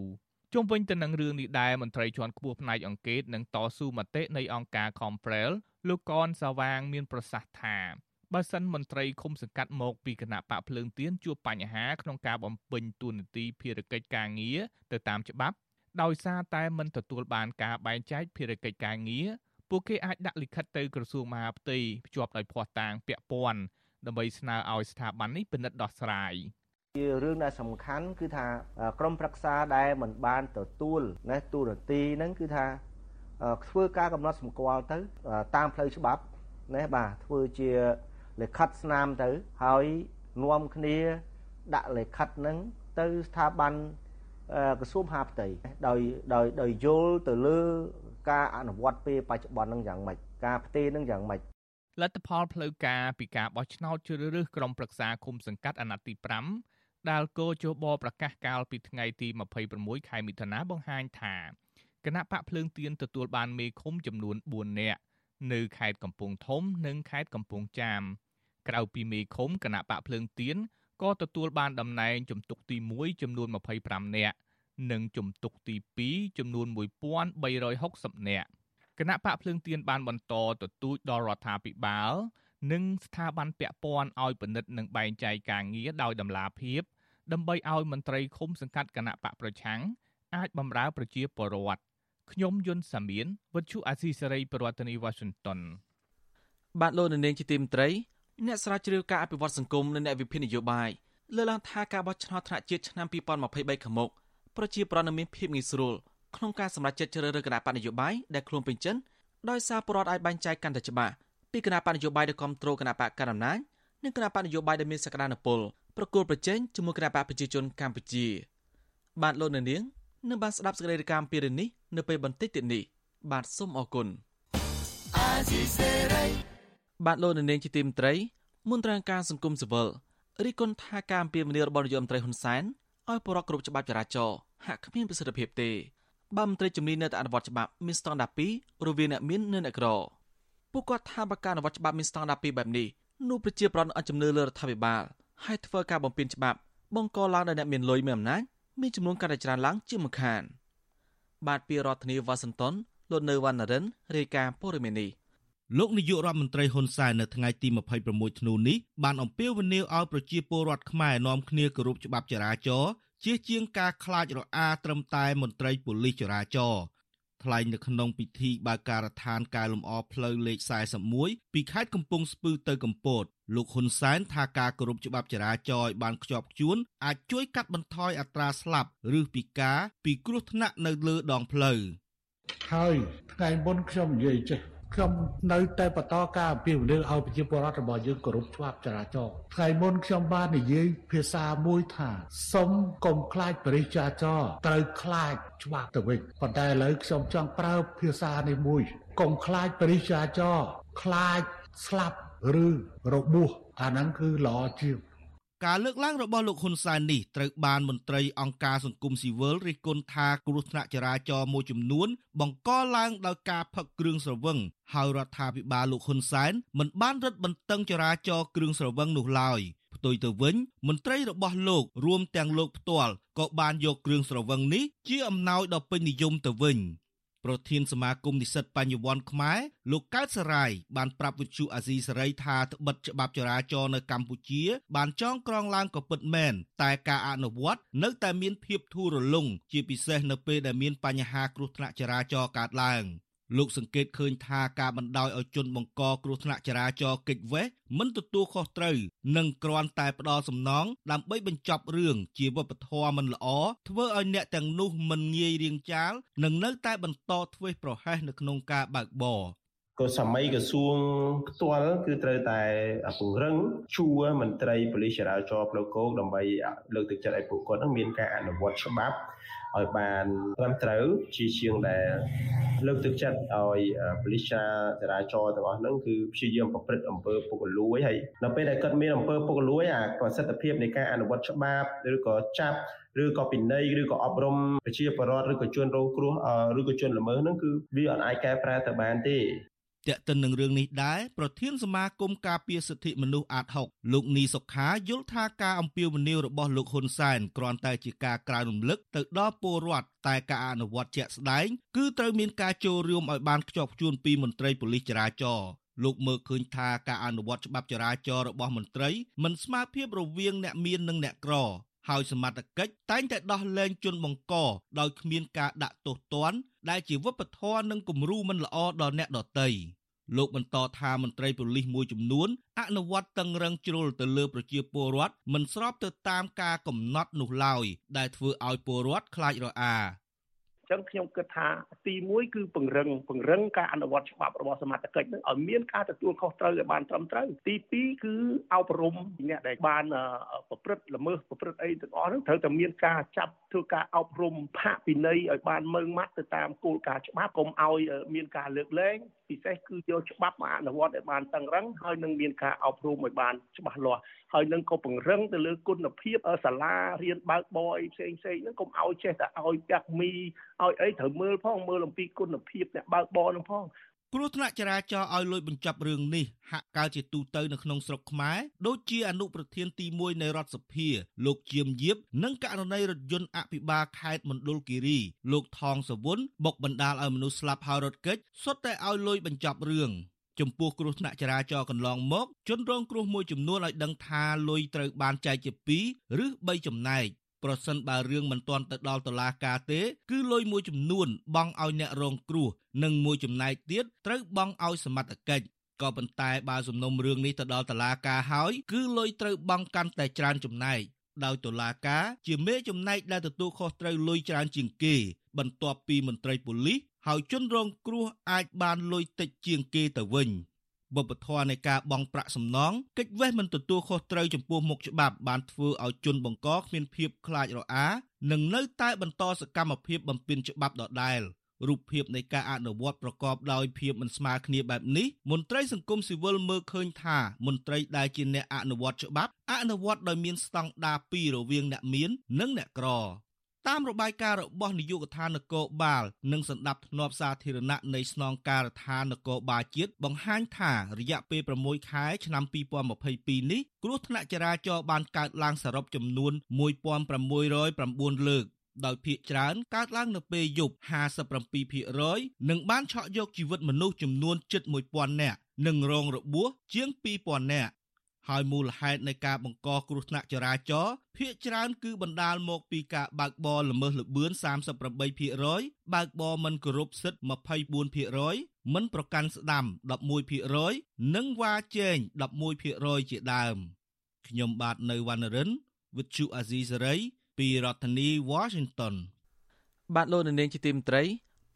ជុំវិញទៅនឹងរឿងនេះដែរមន្ត្រីជាន់ខ្ពស់ផ្នែកអង្គការនិងតស៊ូមតិនៃអង្គការ Comprel លោកកនសាវាងមានប្រសាសន៍ថាបើសិនមន្ត្រីឃុំសង្កាត់មកពីគណៈបកភ្លើងទៀនជួបបញ្ហាក្នុងការបំពេញតួនាទីភារកិច្ចការងារទៅតាមច្បាប់ដោយសារតែមិនទទួលបានការបែងចែកភារកិច្ចការងារពួកគេអាចដាក់លិខិតទៅក្រសួងមហាផ្ទៃភ្ជាប់ដោយភ័ស្តុតាងពាក់ព័ន្ធ ដើម្បីស្នើឲ្យស្ថាប័ននេះពិនិត្យដោះស្រាយជារឿងដែលសំខាន់គឺថាក្រមប្រឹក្សាដែលមិនបានទទួលណាទូរនទីហ្នឹងគឺថាធ្វើការកំណត់សម្គាល់ទៅ តាមផ្លូវច្បាប់ណាបាទធ្វើជាលិខិតស្នាមទៅហើយនាំគ្នាដាក់លិខិតហ្នឹងទៅស្ថាប័នក្រសួងមហាផ្ទៃដោយដោយដោយយល់ទៅលើការអនុវត្តពេលបច្ចុប្បន្នហ្នឹងយ៉ាងម៉េចការផ្ទេរហ្នឹងយ៉ាងម៉េច លទ្ធផលផ្លូវការពីការបោះឆ្នោតជ្រើសរើសក្រុមប្រឹក្សាគុំសង្កាត់អាណត្តិទី5ដែលគោជបប្រកាសកាលពីថ្ងៃទី26ខែមិថុនាបង្ហាញថាគណៈបកភ្លើងទៀនទទួលបានមេឃុំចំនួន4នាក់នៅខេត្តកំពង់ធំ និងខេត្តកំពង់ចាមក្រៅពីមេឃុំគណៈបកភ្លើងទៀនក៏ទទួលបានតំណែងជំទុកទី1ចំនួន25នាក់និងជំទុកទី2ចំនួន1360នាក់ គណៈបកភ្លើងទៀនបានបន្តទទូចដល់រដ្ឋាភិបាលនិងស្ថាប័នពាក់ព័ន្ធឲ្យពិនិត្យនិងបែងចែកការងារដោយតម្លាភាពដើម្បីឲ្យមន្ត្រីឃុំសង្កាត់គណៈបកប្រឆាំងអាចបម្រើប្រជាពលរដ្ឋខ្ញុំយុនសាមៀនវិទ្យុអាស៊ីសេរីប្រធានាធិបតី Washington បាទលោកនាងជាទីមត្រីអ្នកស្រាវជ្រាវការអភិវឌ្ឍសង្គមនិងអ្នកវិភាគនយោបាយលើកឡើងថាការបោះឆ្នោតថ្នាក់ជាតិឆ្នាំ2023ខាងមុខប្រជាប្រដ្ឋនឹងមានភាពងាយស្រួល ក្នុងការសម្រេចចិត្តជ្រើសរើសគណៈបកនយោបាយដែលខ្លួនពេញចិត្តដោយសារពលរដ្ឋអាចបែងចែកកាន់តែច្បាស់ពីគណៈបកនយោបាយដែលគ្រប់គ្រងគណៈបកកណ្ដាលអំណាចនិងគណៈបកនយោបាយដែលមានសក្តានុពលប្រគល់ប្រជែងជាមួយគណៈបកប្រជាជនកម្ពុជា បាទលោកនាងនឹងបានស្ដាប់សេចក្តីរាយការណ៍ពីរឿងនេះនៅពេលបន្តិចទៀតនេះបាទសូមអរគុណបាទលោកនាងជាទីមត្រីមន្ត្រីការសង្គមស៊ីវិលរីគុណថាការអំពាវនាវរបស់នាយករដ្ឋមន្ត្រីហ៊ុនសែនឲ្យបរិបទគ្រប់ច្បាប់ចរាចរណ៍ហាក់គ្មានប្រសិទ្ធភាពទេ បើមន្ត្រីជំនាញនៅតែអនុវត្តច្បាប់មានស្តង់ដារ2រវាងអ្នកមាននិងអ្នកក្រពួកគាត់ថាបើការអនុវត្តច្បាប់មានស្តង់ដារ2បែបនេះនោះប្រជាប្រដ្ឋអត់ជំនឿលើរដ្ឋាភិបាលហើយធ្វើការបំពានច្បាប់បង្កឡើងដោយអ្នកមានលុយមានអំណាចមានចំនួនកាន់តែច្រើនឡើងជាមិនខានបាទពីរដ្ឋធានីវ៉ាស៊ីនតោនលោកនៅវណ្ណរិនរាយការណ៍ព័ត៌មាននេះលោកនាយករដ្ឋមន្ត្រីហ៊ុនសែននៅថ្ងៃទី26ធ្នូនេះបានអំពាវនាវឲ្យប្រជាពលរដ្ឋខ្មែរនាំគ្នាគោរពច្បាប់ចរាចរណ៍ ជៀសជាងការខ្លាចរអាត្រឹមតែមន្ត្រីប៉ូលីសចរាចរណ៍ថ្លែងនៅក្នុងពិធីបើកការដ្ឋានកែលម្អផ្លូវលេខ41ពីខេត្តកំពង់ស្ពឺទៅកំពតលោកហ៊ុនសែនថាការគោរពច្បាប់ចរាចរណ៍ឲ្យបានខ្ជាប់ខ្ជួនអាចជួយកាត់បន្ថយអត្រាស្លាប់ឬពិការពីគ្រោះថ្នាក់នៅលើដងផ្លូវហើយថ្ងៃមុនខ្ញុំនិយាយចេះ ខ្ញុំនៅតែបន្តការអភិវឌ្ឍឲ្យប្រជាពលរដ្ឋរបស់យើងគោរពច្បាប់ចរាចរណ៍ថ្ងៃមុនខ្ញុំបាននិយាយភាសាមួយថាសុំកុំខ្លាចបរិយាចរត្រូវខ្លាចច្បាប់ទៅវិញប៉ុន្តែឥឡូវខ្ញុំចង់ប្រើភាសានេះមួយកុំខ្លាចបរិយាចរខ្លាចស្លាប់ឬរបួសអាហ្នឹងគឺល្អជាង ការលើកឡើងរបស់លោកហ៊ុនសែននេះត្រូវបានមន្ត្រីអង្គការសង្គមស៊ីវិលរិះគន់ថាគ្រោះថ្នាក់ចរាចរណ៍មួយចំនួន បង្កឡើងដោយការផឹកគ្រឿងស្រវឹងហើយរដ្ឋាភិបាលលោកហ៊ុនសែនមិនបានរឹតបន្តឹងចរាចរណ៍គ្រឿងស្រវឹងនោះឡើយផ្ទុយទៅវិញ មន្ត្រីរបស់លោករួមទាំងលោកផ្ទាល់ក៏បានយកគ្រឿងស្រវឹងនេះជាអំណោយដ៏ពេញនិយមទៅវិញ។ ប្រធានសមាគមនិស្សិតបញ្ញវន្តខ្មែរលោកកើតសរាយបានប្រាប់វិទ្យុអាស៊ីសេរីថាត្បិតច្បាប់ចរាចរណ៍នៅកម្ពុជា បានចងក្រងឡើងក៏ពិតមែនតែការអនុវត្តនៅតែមានភាពធូររលុងជាពិសេសនៅពេលដែលមានបញ្ហាគ្រោះថ្នាក់ចរាចរណ៍កើតឡើង។ លោកសង្កេតឃើញថាការបណ្ដោយឲ្យជនបង្កគ្រោះថ្នាក់ចរាចរណ៍កិច្ចវេះមិនទទួលខុសត្រូវនិងគ្រាន់តែផ្ដោតសំណងដើម្បីបញ្ចប់រឿងជាវប្បធម៌មិនល្អធ្វើឲ្យអ្នកទាំងនោះមិនងាយរៀងចាលនិងនៅតែបន្តធ្វេសប្រហែសនៅក្នុងការបើកបរក៏សម័យក្រសួងផ្ទាល់គឺត្រូវតែពង្រឹងជួរមន្ត្រីប៉ូលីសចរាចរណ៍ផ្លូវគោកដើម្បីលើកទឹកចិត្តឲ្យពួកគាត់នឹងមានការអនុវត្តច្បាប់ ឲ្យបានត្រឹមត្រូវជាជាងដែលលើកទឹកចិត្តឲ្យប៉ូលីសចរាចរណ៍ទាំងអស់ហ្នឹងគឺព្យាយាមប្រព្រឹត្តអំពើពុករលួយហើយនៅពេលដែលគាត់មានអំពើពុករលួយអាប្រសិទ្ធភាពនៃការអនុវត្តច្បាប់ឬក៏ចាប់ឬក៏ពិន័យឬក៏អប់រំប្រជាពលរដ្ឋឬក៏ជនរងគ្រោះឬក៏ជនល្មើសហ្នឹងគឺវាអត់អាចកែប្រែទៅបានទេ ទាក់ទិននឹងរឿងនេះដែរប្រធានសមាគមការពារសិទ្ធិមនុស្សអាត6លោកនីសុខាយល់ថាការអំពាវនាវរបស់លោកហ៊ុនសែនគ្រាន់តែជាការក្រើនរំលឹកទៅដល់ពលរដ្ឋតែការអនុវត្តជាក់ស្ដែងគឺត្រូវមានការចូលរួមឲ្យបានខ្ជាប់ខ្ជួនពីមន្ត្រីប៉ូលីសចរាចរណ៍លោកមើលឃើញថាការអនុវត្តច្បាប់ចរាចរណ៍របស់មន្ត្រីមិនស្មើភាពរវាងអ្នកមាននិងអ្នកក្រហើយសមត្ថកិច្ចតែងតែដោះលែងជនបង្កដោយគ្មានការដាក់ទោសទណ្ឌ ដែលជាវប្បធម៌និងគំរូមិនល្អដល់អ្នកដទៃលោកបន្តថាមន្ត្រីប៉ូលីសមួយចំនួនអនុវត្តតឹងរឹងជ្រុលទៅលើប្រជាពលរដ្ឋមិនស្របទៅតាមការកំណត់នោះឡើយដែលធ្វើឲ្យពលរដ្ឋខ្លាចរអា ចឹងខ្ញុំគិតថាទី1គឺពង្រឹងពង្រឹងការអនុវត្តច្បាប់របស់សមត្ថកិច្ចនឹងឲ្យមានការទទួលខុសត្រូវឲ្យបានត្រឹមត្រូវទី2គឺអប់រំអ្នកដែលបានប្រព្រឹត្តល្មើសប្រព្រឹត្តអីទាំងអស់ហ្នឹងត្រូវតែមានការចាប់ធ្វើការអប់រំផាកពិន័យឲ្យបានម៉ឺងម៉ាត់ទៅតាមគោលការណ៍ច្បាប់កុំឲ្យមានការលើកលែងពិសេសគឺយកច្បាប់មកអនុវត្តឲ្យបានតឹងរឹងហើយនឹងមានការអប់រំឲ្យបានច្បាស់លាស់ហើយនឹងក៏ពង្រឹងទៅលើគុណភាពសាលារៀនបើកបរអីផ្សេងផ្សេងហ្នឹងកុំឲ្យចេះតែឲ្យចាក់មីឲ្យអីត្រូវមើលផងមើលអំពីគុណភាពអ្នកបើកបរហ្នឹងផង គ្រោះថ្នាក់ចរាចរណ៍ឲ្យលួចបញ្ចប់រឿងនេះហាក់កើតជាទូទៅនៅក្នុងស្រុកខ្មែរដូចជាអនុប្រធានទី1នៃរដ្ឋសភាលោកជាមយៀបនិងករណីរថយន្តអភិបាលខេត្តមណ្ឌលគិរីលោកថងសវុនបុកបណ្ដាលឲ្យមនុស្សស្លាប់ហើយរត់គេចសុទ្ធតែឲ្យលួចបញ្ចប់រឿងចំពោះគ្រោះថ្នាក់ចរាចរណ៍កន្លងមកជនរងគ្រោះមួយចំនួនឲ្យដឹងថាលុយត្រូវបានចែកជា2ឬ3ចំណែក ប្រសិនបើរឿងមិនទាន់ទៅដល់តុលាការទេ គឺលុយមួយចំនួនបង់ឲ្យអ្នករងគ្រោះនិងមួយចំណែកទៀតត្រូវបង់ឲ្យសមត្ថកិច្ចក៏ប៉ុន្តែបើសំណុំរឿងនេះទៅដល់តុលាការហើយគឺលុយត្រូវបង់កាន់តែច្រើនចំណែកដោយតុលាការជាមេចំណែកដែលទទួលខុសត្រូវលុយច្រើនជាងគេ បន្ទាប់ពីមន្ត្រីប៉ូលីសហើយជនរងគ្រោះអាចបានលុយតិចជាងគេទៅវិញ បបធរនៃការបង់ប្រាក់សំណងកិច្ចវេះមិនទទួលខុសត្រូវចំពោះមុខច្បាប់បានធ្វើឲ្យជនបង្កគ្មានភាពខ្លាចរអានិងនៅតែបន្តសកម្មភាពបំពានច្បាប់ដដែលរូបភាពនៃការអនុវត្តប្រកបដោយភាពមិនស្មើគ្នាបែបនេះមន្ត្រីសង្គមស៊ីវិលមើលឃើញថាមន្ត្រីដែលជាអ្នកអនុវត្តច្បាប់អនុវត្តដោយមានស្តង់ដារពីររវាងអ្នកមាន និងអ្នកក្រ តាមរបាយការណ៍របស់នាយកដ្ឋាននគរបាលនិងសម្ដាប់ធ្នាប់សាធារណៈនៃស្នងការដ្ឋាននគរបាលជាតិបង្ហាញថារយៈពេល6ខែឆ្នាំ2022នេះគ្រោះថ្នាក់ចរាចរណ៍បានកើតឡើងសរុបចំនួន1609លើកដោយភាគច្រើនកើតឡើងនៅពេលយប់57%និងបានឆក់យកជីវិតមនុស្សចំនួនជិត1000នាក់និងរងរបួសជាង2000នាក់ ហើយមូលហេតុនៃការបង្កគ្រោះថ្នាក់ចរាចរណ៍ភាគច្រើនគឺបណ្ដាលមកពីការបើកបរល្មើសល្បឿន38%បើកបរមិនគោរពសិទ្ធិ24%មិនប្រកាន់ស្ដាំ11%និងវ៉ាជែង11%ជាដើមខ្ញុំបាទនៅវណ្ណរិន With Chu Azisari ពីរដ្ឋធានី Washington បាទលោកនាងជាទីមត្រី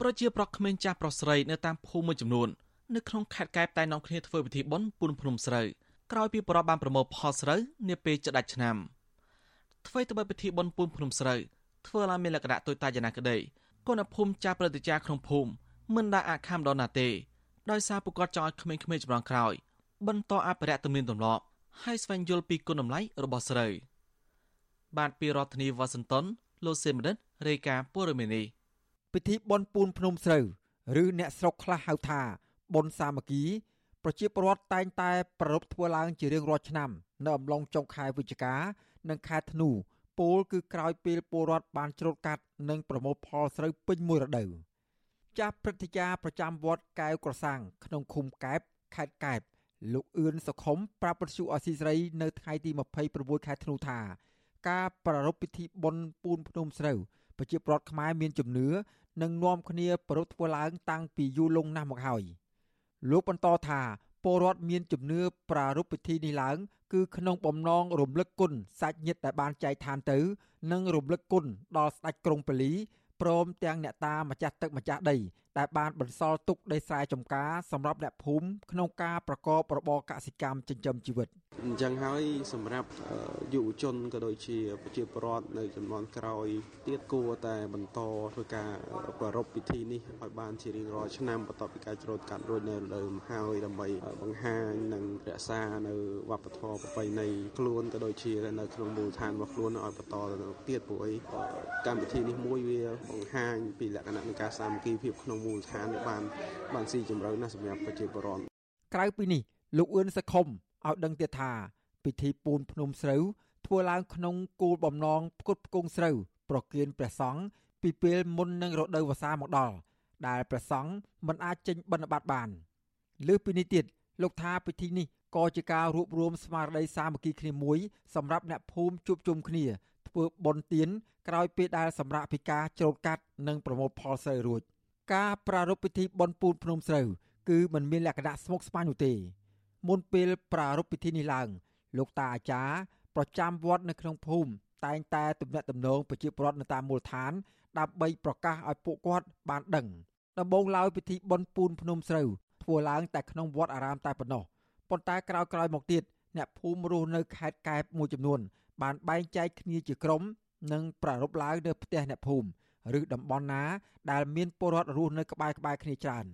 ប្រជាប្រដ្ឋក្មេងចាស់ប្រុសស្រីនៅតាមភូមិមួយចំនួននៅក្នុងខេត្តកែបតែនាំគ្នាធ្វើពិធីបុណ្យពូនភ្នំស្រូវ ក្រោយពីបរិបបានប្រមូលផលស្រូវនាពេលចដាច់ឆ្នាំធ្វើទៅបីពិធីបុណ្យពូនភ្នំស្រូវធ្វើឡើងមានលក្ខណៈទុយតាចណាក្តីគណៈភូមិចាស់ប្រតិចាក្នុងភូមិមិនដាក់អាខាមដល់ណាទេដោយសារពួកគាត់ចង់ឲ្យក្មេងៗចម្លងក្រោយ បន្តអភិរក្សទំនៀមទម្លាប់ហើយស្វែងយល់ពីគុណតម្លៃរបស់ស្រូវបាទពីរដ្ឋធានីវ៉ាស៊ីនតោនលោកសេមរិតរាយការណ៍ព័ត៌មាននេះពិធីបុណ្យពូនភ្នំស្រូវឬអ្នកស្រុកខ្លះហៅថាបុណ្យសាមគ្គី ប្រជាពលរដ្ឋតែងតែប្រារព្ធធ្វើឡើងជារៀងរាល់ឆ្នាំនៅអំឡុងចុងខែវិច្ឆិកា និងខែធ្នូពោលគឺក្រោយពេលពលរដ្ឋបានច្រូតកាត់និងប្រមូលផលស្រូវពេញមួយរដូវចាស់ព្រឹទ្ធាចារ្យប្រចាំវត្តកែវក្រសាំងក្នុងឃុំកែបខេត្តកែបលោកអឿនសុខុមប្រាប់ពទ្យុអស៊ីសេរីនៅថ្ងៃទី26ខែធ្នូថា ការប្រារព្ធពិធីបុណ្យពូនភ្នំស្រូវប្រជាពលរដ្ឋខ្មែរមានជំនឿនិងនាំគ្នាប្រារព្ធធ្វើឡើងតាំងពីយូរលង់ណាស់មកហើយ លោកបន្តថាពលរដ្ឋមានជំនឿប្រារព្ធពិធីនេះឡើង គឺក្នុងបំណងរំលឹកគុណសាច់ញាតិដែលបានចែកឋានទៅ និងរំលឹកគុណដល់ស្ដេចក្រុងពលីព្រមទាំងអ្នកតាម្ចាស់ទឹកម្ចាស់ដី ដែលបានបន្សល់ទុកដីស្រែចម្ការសម្រាប់អ្នកភូមិក្នុងការប្រកបរបរកសិកម្មចិញ្ចឹមជីវិតអញ្ចឹងហើយសម្រាប់យុវជនក៏ដូចជាប្រជាពលរដ្ឋនៅចំនួនក្រោយទៀតគួរតែបន្តធ្វើការប្រារព្ធពិធីនេះឲ្យបានជារៀងរាល់ឆ្នាំបន្ទាប់ពីការច្រូតកាត់រួចនៅរដូវហើយដើម្បីបង្ហាញនិងរក្សានៅវប្បធម៌ប្រពៃណីខ្លួនក៏ដូចជានៅក្នុងមូលដ្ឋានរបស់ខ្លួនឲ្យបន្តទៅទៀតព្រោះអីកម្មវិធីនេះមួយវាបង្ហាញពីលក្ខណៈនៃការសាមគ្គីភាពក្នុងមូលដ្ឋានបានបានស៊ីជម្រៅណាស់សម្រាប់ប្រជាពលរដ្ឋក្រៅពីនេះលោកអឿនសខុមឲ្យដឹងទៀតថា ពិធីពូនភ្នំស្រូវធ្វើឡើងក្នុងគោលបំណងផ្គត់ផ្គង់ស្រូវប្រគៀនព្រះសង្ឃពីពេលមុននឹងរដូវវស្សាមកដល់ដែលព្រះសង្ឃមិនអាចចេញបិណ្ឌបាតបានលើសពីនេះទៀតលោកថាពិធីនេះក៏ជាការរួបរวมស្មារតីសាមគ្គីគ្នាមួយសម្រាប់អ្នកភូមិជួបជុំគ្នាធ្វើបុណ្យទានក្រោយពេលដែលសម្រាប់ពីការច្រូតកាត់និងប្រមូលផលស្រូវរួច ការប្រារព្ធពិធីបុណ្យពូនភ្នំស្រូវគឺมันមានលក្ខណៈស្មុគស្មាញនោះទេមុនពេលប្រារព្ធពិធីនេះឡើង លោកតាអាចារ្យប្រចាំវត្តនៅក្នុងភូមិតែងតែទំនាក់ទំនងប្រជាពលរដ្ឋនៅតាមមូលដ្ឋាន ដើម្បីប្រកាសឲ្យពួកគាត់បានដឹងដំបូងឡើយពិធីបុណ្យពូនភ្នំស្រូវធ្វើឡើងតែក្នុងវត្តអារាមតែប៉ុណ្ណោះប៉ុន្តែក្រោយៗមកទៀតអ្នកភូមិរស់នៅខេត្តកែបមួយចំនួន បានបែងចែកគ្នាជាក្រុមនិងប្រារព្ធឡើងនៅផ្ទះអ្នកភូមិ ឬតំបន់ណា ដែលមានពលរដ្ឋរស់នៅក្បែរក្បែរគ្នាច្រើន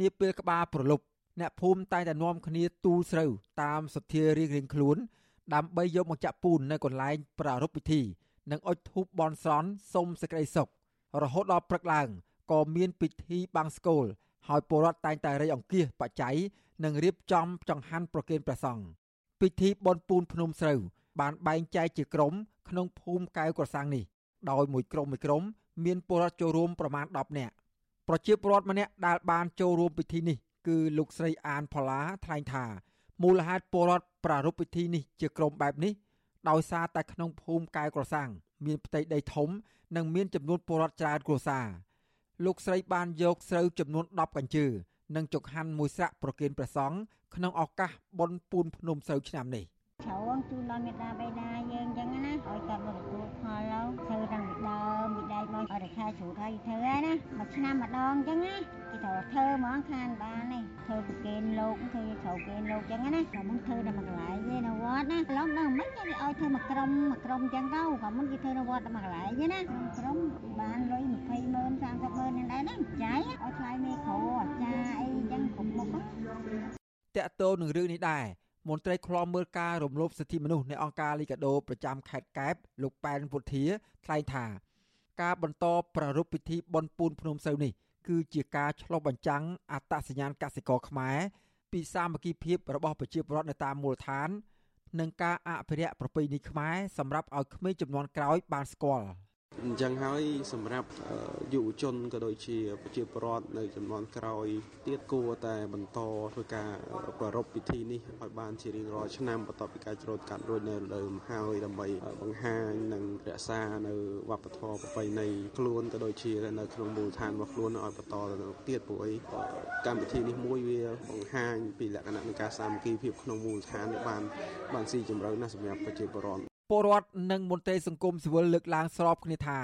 នាពេលក្បាលប្រលប់អ្នកភូមិតែងតែនាំគ្នាទូលស្រូវតាមសទ្ធារៀងរៀងខ្លួន ដើម្បីយកមកចាក់ពូននៅកន្លែងប្រារព្ធពិធី និងអុជធូបបន់ស្រន់សុំសេចក្តីសុខរហូតដល់ព្រឹកឡើងក៏មានពិធីបាំងស្កូលហើយពលរដ្ឋតែងតែរៃអង្គាសបច្ច័យនិងរៀបចំចង្ហាន់ប្រគេនព្រះសង្ឃពិធីបន់ពូនភ្នំស្រូវបានបែងចែកជាក្រុមក្នុងភូមិកែវក្រសាំងនេះដោយមួយក្រុមមួយក្រុម មានពលរដ្ឋចូលរួមប្រមាណ10នាក់ប្រជាពលរដ្ឋម្នាក់ដែលបានចូលរួមពិធីនេះគឺលោកស្រីអានផល្លាថ្លែងថាមូលហេតុពលរដ្ឋប្រារព្ធពិធីនេះជាក្រុមបែបនេះដោយសារតែក្នុងភូមិកែវក្រសាំងមានផ្ទៃដីធំ និងមានចំនួនពលរដ្ឋច្រើនគ្រួសារលោកស្រីបានយកស្រូវចំនួន10កញ្ជើនិងចង្ហាន់មួយស្រាក់ប្រគេនព្រះសង្ឃក្នុងឱកាសបុណ្យពូនភ្នំស្រូវឆ្នាំនេះ ច្រើនជូនដល់មេដាបេដាយើងអញ្ចឹងណាឲ្យគាត់មកទទួលផលឡើងធ្វើតាំងពីដើមពីដែកមកឲ្យតែខែជ្រូតហើយធ្វើហើយណាមួយឆ្នាំម្ដងអញ្ចឹងណាគេត្រូវធ្វើហ្មងខានបាននេះធ្វើប្រគេនលោកធ្វើត្រូវគេនលោកអញ្ចឹងណាក៏មិនធ្វើតែមួយកន្លែងទេនៅវត្តណាឡំដល់មិនគេឲ្យធ្វើមួយក្រុមមួយក្រុមអញ្ចឹងទៅក៏មិនគេធ្វើនៅវត្តតែមួយកន្លែងទេណាក្រុមបានលុយ20ម៉ឺន30ម៉ឺនហ្នឹងដែរណាចាយឲ្យថ្លៃមេគ្រូអាចារ្យអីអញ្ចឹងគ្រប់មុខតកតោនឹងរឿងនេះដែរ មន្ត្រីឃ្លាំមើលការរំលោភសិទ្ធិមនុស្សនៃអង្គការលីកាដូប្រចាំខេត្តកែបលោកប៉ែនពុធាថ្លែងថា ការបន្តប្រារព្ធពិធីបុណ្យពូនភ្នំសូវនេះគឺជាការឆ្លុះបញ្ចាំងអត្តសញ្ញាណកសិករខ្មែរពីសាមគ្គីភាពរបស់ប្រជាពលរដ្ឋនៅតាមមូលដ្ឋាន និងការអភិរក្សប្រពៃណីខ្មែរសម្រាប់ឲ្យក្មេងចំនួនក្រោយបានស្គាល់។ អញ្ចឹងហើយសម្រាប់យុវជនក៏ដូចជាប្រជាពលរដ្ឋនៅចំនួនក្រោយទៀតគួរតែបន្តធ្វើការប្រារព្ធពិធីនេះឲ្យបានជារៀងរាល់ឆ្នាំបន្ទាប់ពីការច្រូតកាត់រួចនៅរដូវហើយដើម្បីបង្ហាញនិងរក្សានៅវប្បធម៌ប្រពៃណីខ្លួនក៏ដូចជានៅក្នុងមូលដ្ឋានរបស់ខ្លួនឲ្យបន្តទៅទៀតព្រោះអីកម្មវិធីនេះមួយវាបង្ហាញពីលក្ខណៈនៃការសាមគ្គីភាពក្នុងមូលដ្ឋានបានបានស៊ីជម្រៅណាស់សម្រាប់ប្រជាពលរដ្ឋ ពលរដ្ឋនិងមន្ត្រីសង្គមស៊ីវិលលើកឡើងស្របគ្នាថា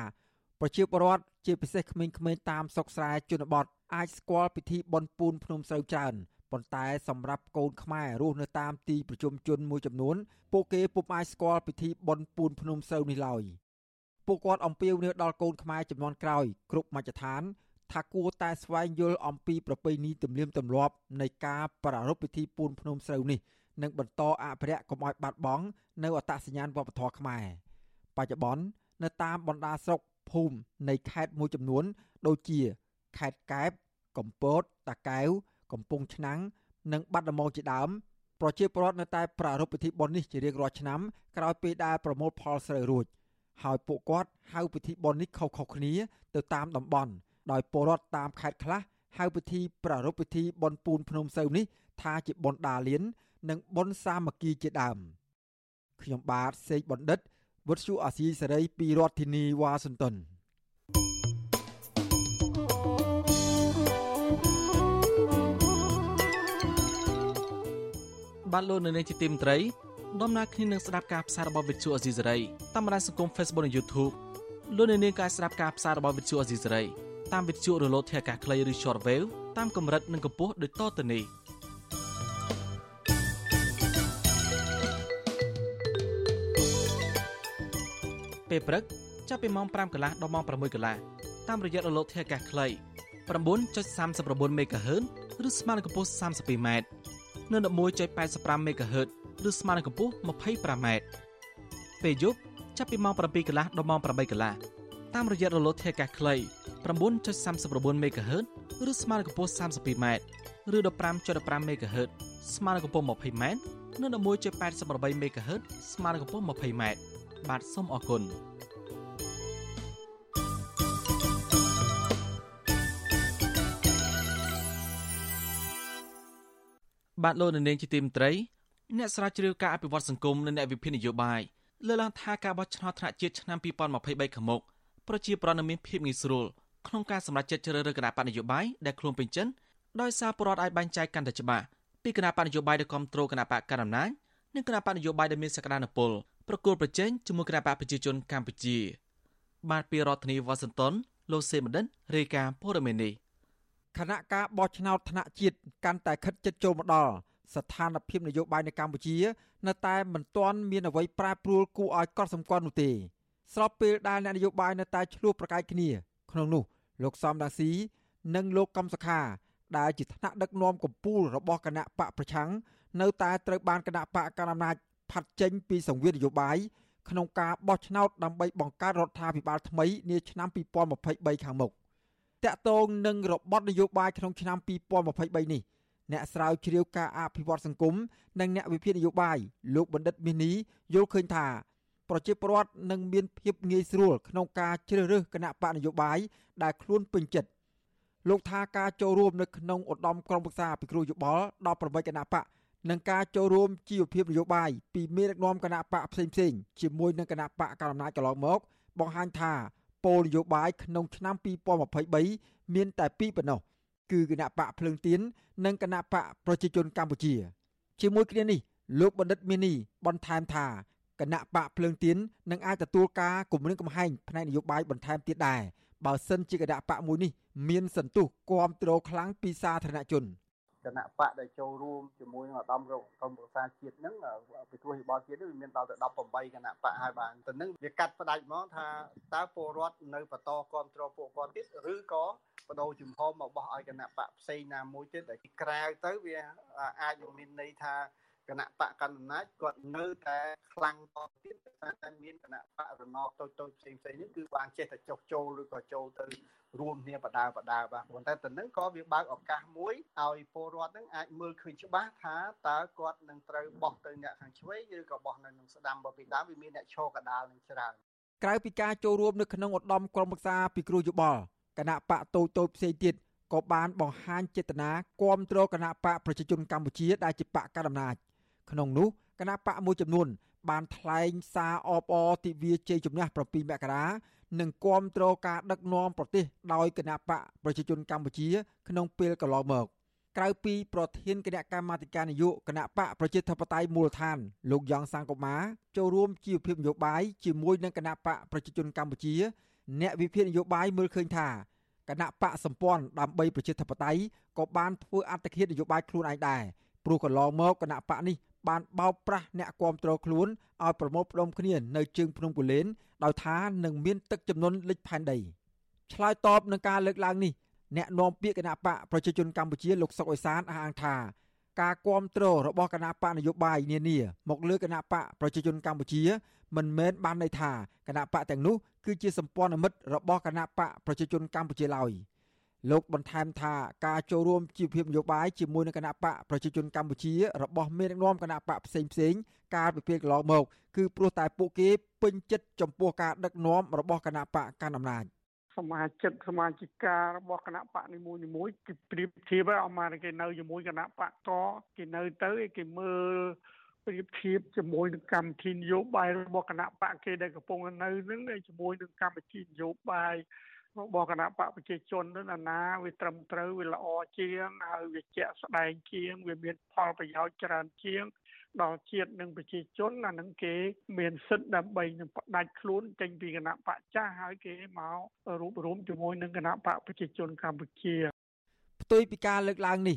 ប្រជាពលរដ្ឋជាពិសេសក្មេងៗតាមស្រុកស្រែជនបទអាចស្គាល់ពិធីបុណ្យពូនភ្នំស្រូវច្រើនប៉ុន្តែសម្រាប់កូនខ្មែររស់នៅតាមទីប្រជុំជនមួយចំនួនពួកគេពុំអាចស្គាល់ពិធីបុណ្យពូនភ្នំស្រូវនេះឡើយពួកគាត់អំពាវនាវដល់កូនខ្មែរចំនួនក្រោយគ្រប់មជ្ឈដ្ឋានថាគួរតែស្វែងយល់អំពីប្រពៃណីទំនៀមទម្លាប់នៃការប្រារព្ធពិធីពូនភ្នំស្រូវនេះ និងបន្តអភិរក្សកុំឲ្យបាត់បង់នៅអត្តសញ្ញាណវប្បធម៌ខ្មែរបច្ចុប្បន្ននៅតាមបណ្ដាស្រុកភូមិនៃខេត្តមួយចំនួន ដូចជាខេត្តកែប កំពតតាកែវកំពង់ឆ្នាំងនិងបាត់ដំបងជាដើមប្រជាពលរដ្ឋនៅតែប្រារព្ធពិធីបុណ្យនេះជារៀងរាល់ឆ្នាំក្រោយពេលដែលប្រមូលផលស្រូវរួចហើយពួកគាត់ហៅពិធីបុណ្យនេះខុសៗគ្នាទៅតាមតំបន់ដោយពលរដ្ឋតាមខេត្តខ្លះហៅពិធីប្រារព្ធពិធីបុណ្យពូនភ្នំសូវនេះថាជាបុណ្យដាលៀន និងបុណ្យសាមគ្គីជាដើមខ្ញុំបាទសេកបណ្ឌិតវុទ្ធុអាស៊ីសេរីពីរដ្ឋធានីវ៉ាស៊ីនតោនបានលោកនៅនាងជាទីមត្រីដំណើរគ្នានឹងស្ដាប់ការផ្សាយរបស់វិទ្យុអាស៊ីសេរីតាមបណ្ដាញសង្គម Facebook និង YouTube លោកនៅនាងក៏អាចស្ដាប់ការផ្សាយរបស់វិទ្យុអាស៊ីសេរីតាមវិទ្យុរលកធាតុអាកាសខ្លីឬ Shortwave តាមកម្រិតនិងកម្ពស់ដូចតទៅនេះ ពេលព្រឹកចាប់ពីម៉ោង5កន្លះដល់ម៉ោង6កន្លះតាមរយៈរលកធាតុអាកាសខ្លី9.39 MHz ឬស្មើនឹងកម្ពស់ 32m នៅ11.85 MHz ឬស្មើនឹងកម្ពស់ 25m ពេលយប់ចាប់ពីម៉ោង7កន្លះដល់ម៉ោង8កន្លះតាមរយៈរលកធាតុអាកាសខ្លី9.39 MHz ឬស្មើនឹងកម្ពស់ 32m ឬ15.15 MHz ស្មើនឹងកម្ពស់ 20m នៅ11.88 MHz ស្មើនឹងកម្ពស់ 20m បាទសូមអរគុណបាទលោកនាងជាទីមត្រីអ្នកស្រាវជ្រាវការអភិវឌ្ឍសង្គមនិងអ្នកវិភាគនយោបាយលើកឡើងថាការបោះឆ្នោតថ្នាក់ជាតិឆ្នាំ2023ខាងមុខប្រជាប្រដ្ឋនៅមានភាពងាយស្រួលក្នុងការសម្រេចចិត្តជ្រើសរើសគណៈបកនយោបាយដែលខ្លួនពេញចិត្តដោយសារពលរដ្ឋអាចបែងចែកកាន់តែច្បាស់ពីគណៈបកនយោបាយដែលគ្រប់គ្រងគណៈបកកណ្ដាលអំណាចនិងគណៈបកនយោបាយដែលមានសក្តានុពល ប្រគល់ប្រជែងជាមួយគណៈបកប្រជាជនកម្ពុជា បាទពីរដ្ឋធានីវ៉ាស៊ីនតោនលោកសេមណ្ឌិតរាយការណ៍ព័ត៌មាននេះគណៈការបោះឆ្នោតថ្នាក់ជាតិកាន់តែខិតជិតចូលមកដល់ស្ថានភាពនយោបាយនៅកម្ពុជា នៅតែមិនទាន់មានអ្វីប្រែប្រួលគួរឲ្យកត់សម្គាល់នោះទេស្របពេលដែលអ្នកនយោបាយនៅតែឆ្លោះប្រកែកគ្នា ក្នុងនោះលោកសំដាស៊ីនិងលោកកំសខាដែលជាថ្នាក់ដឹកនាំកម្ពុជារបស់គណៈបកប្រឆាំងនៅតែត្រូវបានគណៈបកកណ្ដាលអំណាច ផាត់ចេញពីសង្វៀននយោបាយក្នុងការបោះឆ្នោតដើម្បីបង្កើតរដ្ឋាភិបាលថ្មីនាឆ្នាំ2023ខាងមុខតកតងនឹងរបបនយោបាយក្នុងឆ្នាំ2023នេះអ្នកស្រាវជ្រាវការអភិវឌ្ឍសង្គមនិងអ្នកវិភាគនយោបាយលោកបណ្ឌិតមាសនេះយល់ឃើញថាប្រជាពលរដ្ឋនឹងមានភាពងាយស្រួលក្នុងការជ្រើសរើសគណៈបកនយោបាយដែលខ្លួនពេញចិត្តលោកថាការចូលរួមនៅក្នុងឧត្តមក្រុមប្រឹក្សាពិគ្រោះយោបល់18គណៈបក និងការចូលរួមជីវភាពនយោបាយពីមេដឹកនាំគណៈបកផ្សេងផ្សេងជាមួយនឹងគណៈបកកណ្ដាលអំណាចកន្លងមក បង្ហាញថាពលនយោបាយក្នុងឆ្នាំ2023មានតែពីរប៉ុណ្ណោះគឺគណៈបកភ្លើងទៀននិងគណៈបកប្រជាជនកម្ពុជា ជាមួយគ្នានេះលោកបណ្ឌិតមីនីបន្ថែមថាគណៈបកភ្លើងទៀននឹងអាចទទួលការគម្រាមកំហែងផ្នែកនយោបាយបន្ថែមទៀតដែរបើសិនជាគណៈបកមួយនេះមានសន្ទុះគ្រប់គ្រងខ្លាំងពីសាធារណជន គណៈបកដែលចូលរួមជាមួយនឹងឧត្តមក្រុមប្រឹក្សាជាតិហ្នឹងពិគ្រោះយោបល់ជាតិនេះវាមានដល់ទៅ18គណៈបកហើយបានទៅនឹងវាកាត់ផ្ដាច់មកថាតើពលរដ្ឋនៅបន្តគ្រប់គ្រងពួកគាត់ទៀតឬក៏បដូរជំហរមកបោះឲ្យគណៈបកផ្សេងណាមួយទៀតដែលក្រៅទៅវាអាចនឹងមានន័យថា គណៈបកកណ្ដាលអំណាចគាត់នៅតែខ្លាំងតទៀតតែមានគណៈបករណបតូចតូចផ្សេងផ្សេងនេះគឺបានចេះតែចុះចូលឬក៏ចូលទៅរួមគ្នាបដាបដាបាទប៉ុន្តែទៅនឹងក៏វាបើកឱកាសមួយឲ្យពលរដ្ឋនឹងអាចមើលឃើញច្បាស់ថាតើគាត់នឹងត្រូវបោះទៅអ្នកខាងឆ្វេងឬក៏បោះនៅនឹងស្ដាំបើពីដើមវាមានអ្នកឈរកដាលនឹងច្រើនក្រៅពីការចូលរួមនៅក្នុងឧត្តមក្រុមប្រឹក្សាពិគ្រោះយោបល់គណៈបកតូចតូចផ្សេងទៀតក៏បានបង្ហាញចេតនាគាំទ្រគណៈបកប្រជាជនកម្ពុជាដែលជាបកកណ្ដាលអំណាច ក្នុងនោះគណៈបកមួយចំនួន បានថ្លែងសារអបអរទិវាជ័យជំនះ7មករានិងគាំទ្រការដឹកនាំប្រទេសដោយគណៈបកប្រជាជនកម្ពុជា ក្នុងពេលកន្លងមកក្រៅពីប្រធានគណៈកម្មាធិការនយោបាយគណៈបកប្រជាធិបតេយ្យមូលដ្ឋានលោកយ៉ងសង្គមាចូលរួមជីវភាពនយោបាយជាមួយនឹងគណៈបកប្រជាជនកម្ពុជា អ្នកវិភាគនយោបាយមើលឃើញថាគណៈបកសម្ព័ន្ធដើម្បីប្រជាធិបតេយ្យក៏បានធ្វើអត្តឃាតនយោបាយខ្លួនឯងដែរព្រោះកន្លងមកគណៈបកនេះ បានបោកប្រាស់អ្នកគាំទ្រខ្លួនឲ្យប្រមូលផ្ដុំគ្នានៅជើងភ្នំគូលែនដោយថានឹងមានទឹកចំនួនលិចផែនដីឆ្លើយតបនឹងការលើកឡើងនេះអ្នកនាំពាក្យគណៈបកប្រជាជនកម្ពុជាលោកសុកអេសានអះអាងថាគការគ្រប់គ្រងរបស់គណៈបកនយោបាយនានាមកលើគណៈបកប្រជាជនកម្ពុជា មិនមែនបានន័យថាគណៈបកទាំងនោះគឺជាសម្ព័ន្ធមិត្តរបស់គណៈបកប្រជាជនកម្ពុជាឡើយ លោកបន្ថែមថាការចូលរួមជីវភាពនយោបាយជាមួយនឹងគណៈបកប្រជាជនកម្ពុជារបស់មេដឹកនាំគណៈបកផ្សេងផ្សេងកាលពីពេលកន្លងមកគឺព្រោះតែពួកគេពេញចិត្តចំពោះការដឹកនាំរបស់គណៈបកកាន់អំណាចសមាជិកសមាជិការបស់គណៈបកនីមួយនីមួយគេប្រៀបធៀបឲ្យអមាគេនៅជាមួយគណៈបកតគេនៅទៅគេមើលប្រៀបធៀបជាមួយនឹងកម្មវិធីនយោបាយរបស់គណៈបកគេដែលកំពុងនៅនឹងជាមួយនឹងកម្មវិធីនយោបាយ របស់គណៈបកប្រជាជនទៅណាណាវាត្រឹមត្រូវវាល្អជាងហើយវាជាក់ស្ដែងជាងវាមានផលប្រយោជន៍ច្រើនជាង ដល់ជាតិនិងប្រជាជនអានឹងគេ មានសិទ្ធិដើម្បីនឹងផ្ដាច់ខ្លួនចេញពីគណៈបកចាស់ហើយគេមករួបរวมជាមួយនឹងគណៈបកប្រជាជនកម្ពុជាផ្ទុយពីការលើកឡើងនេះ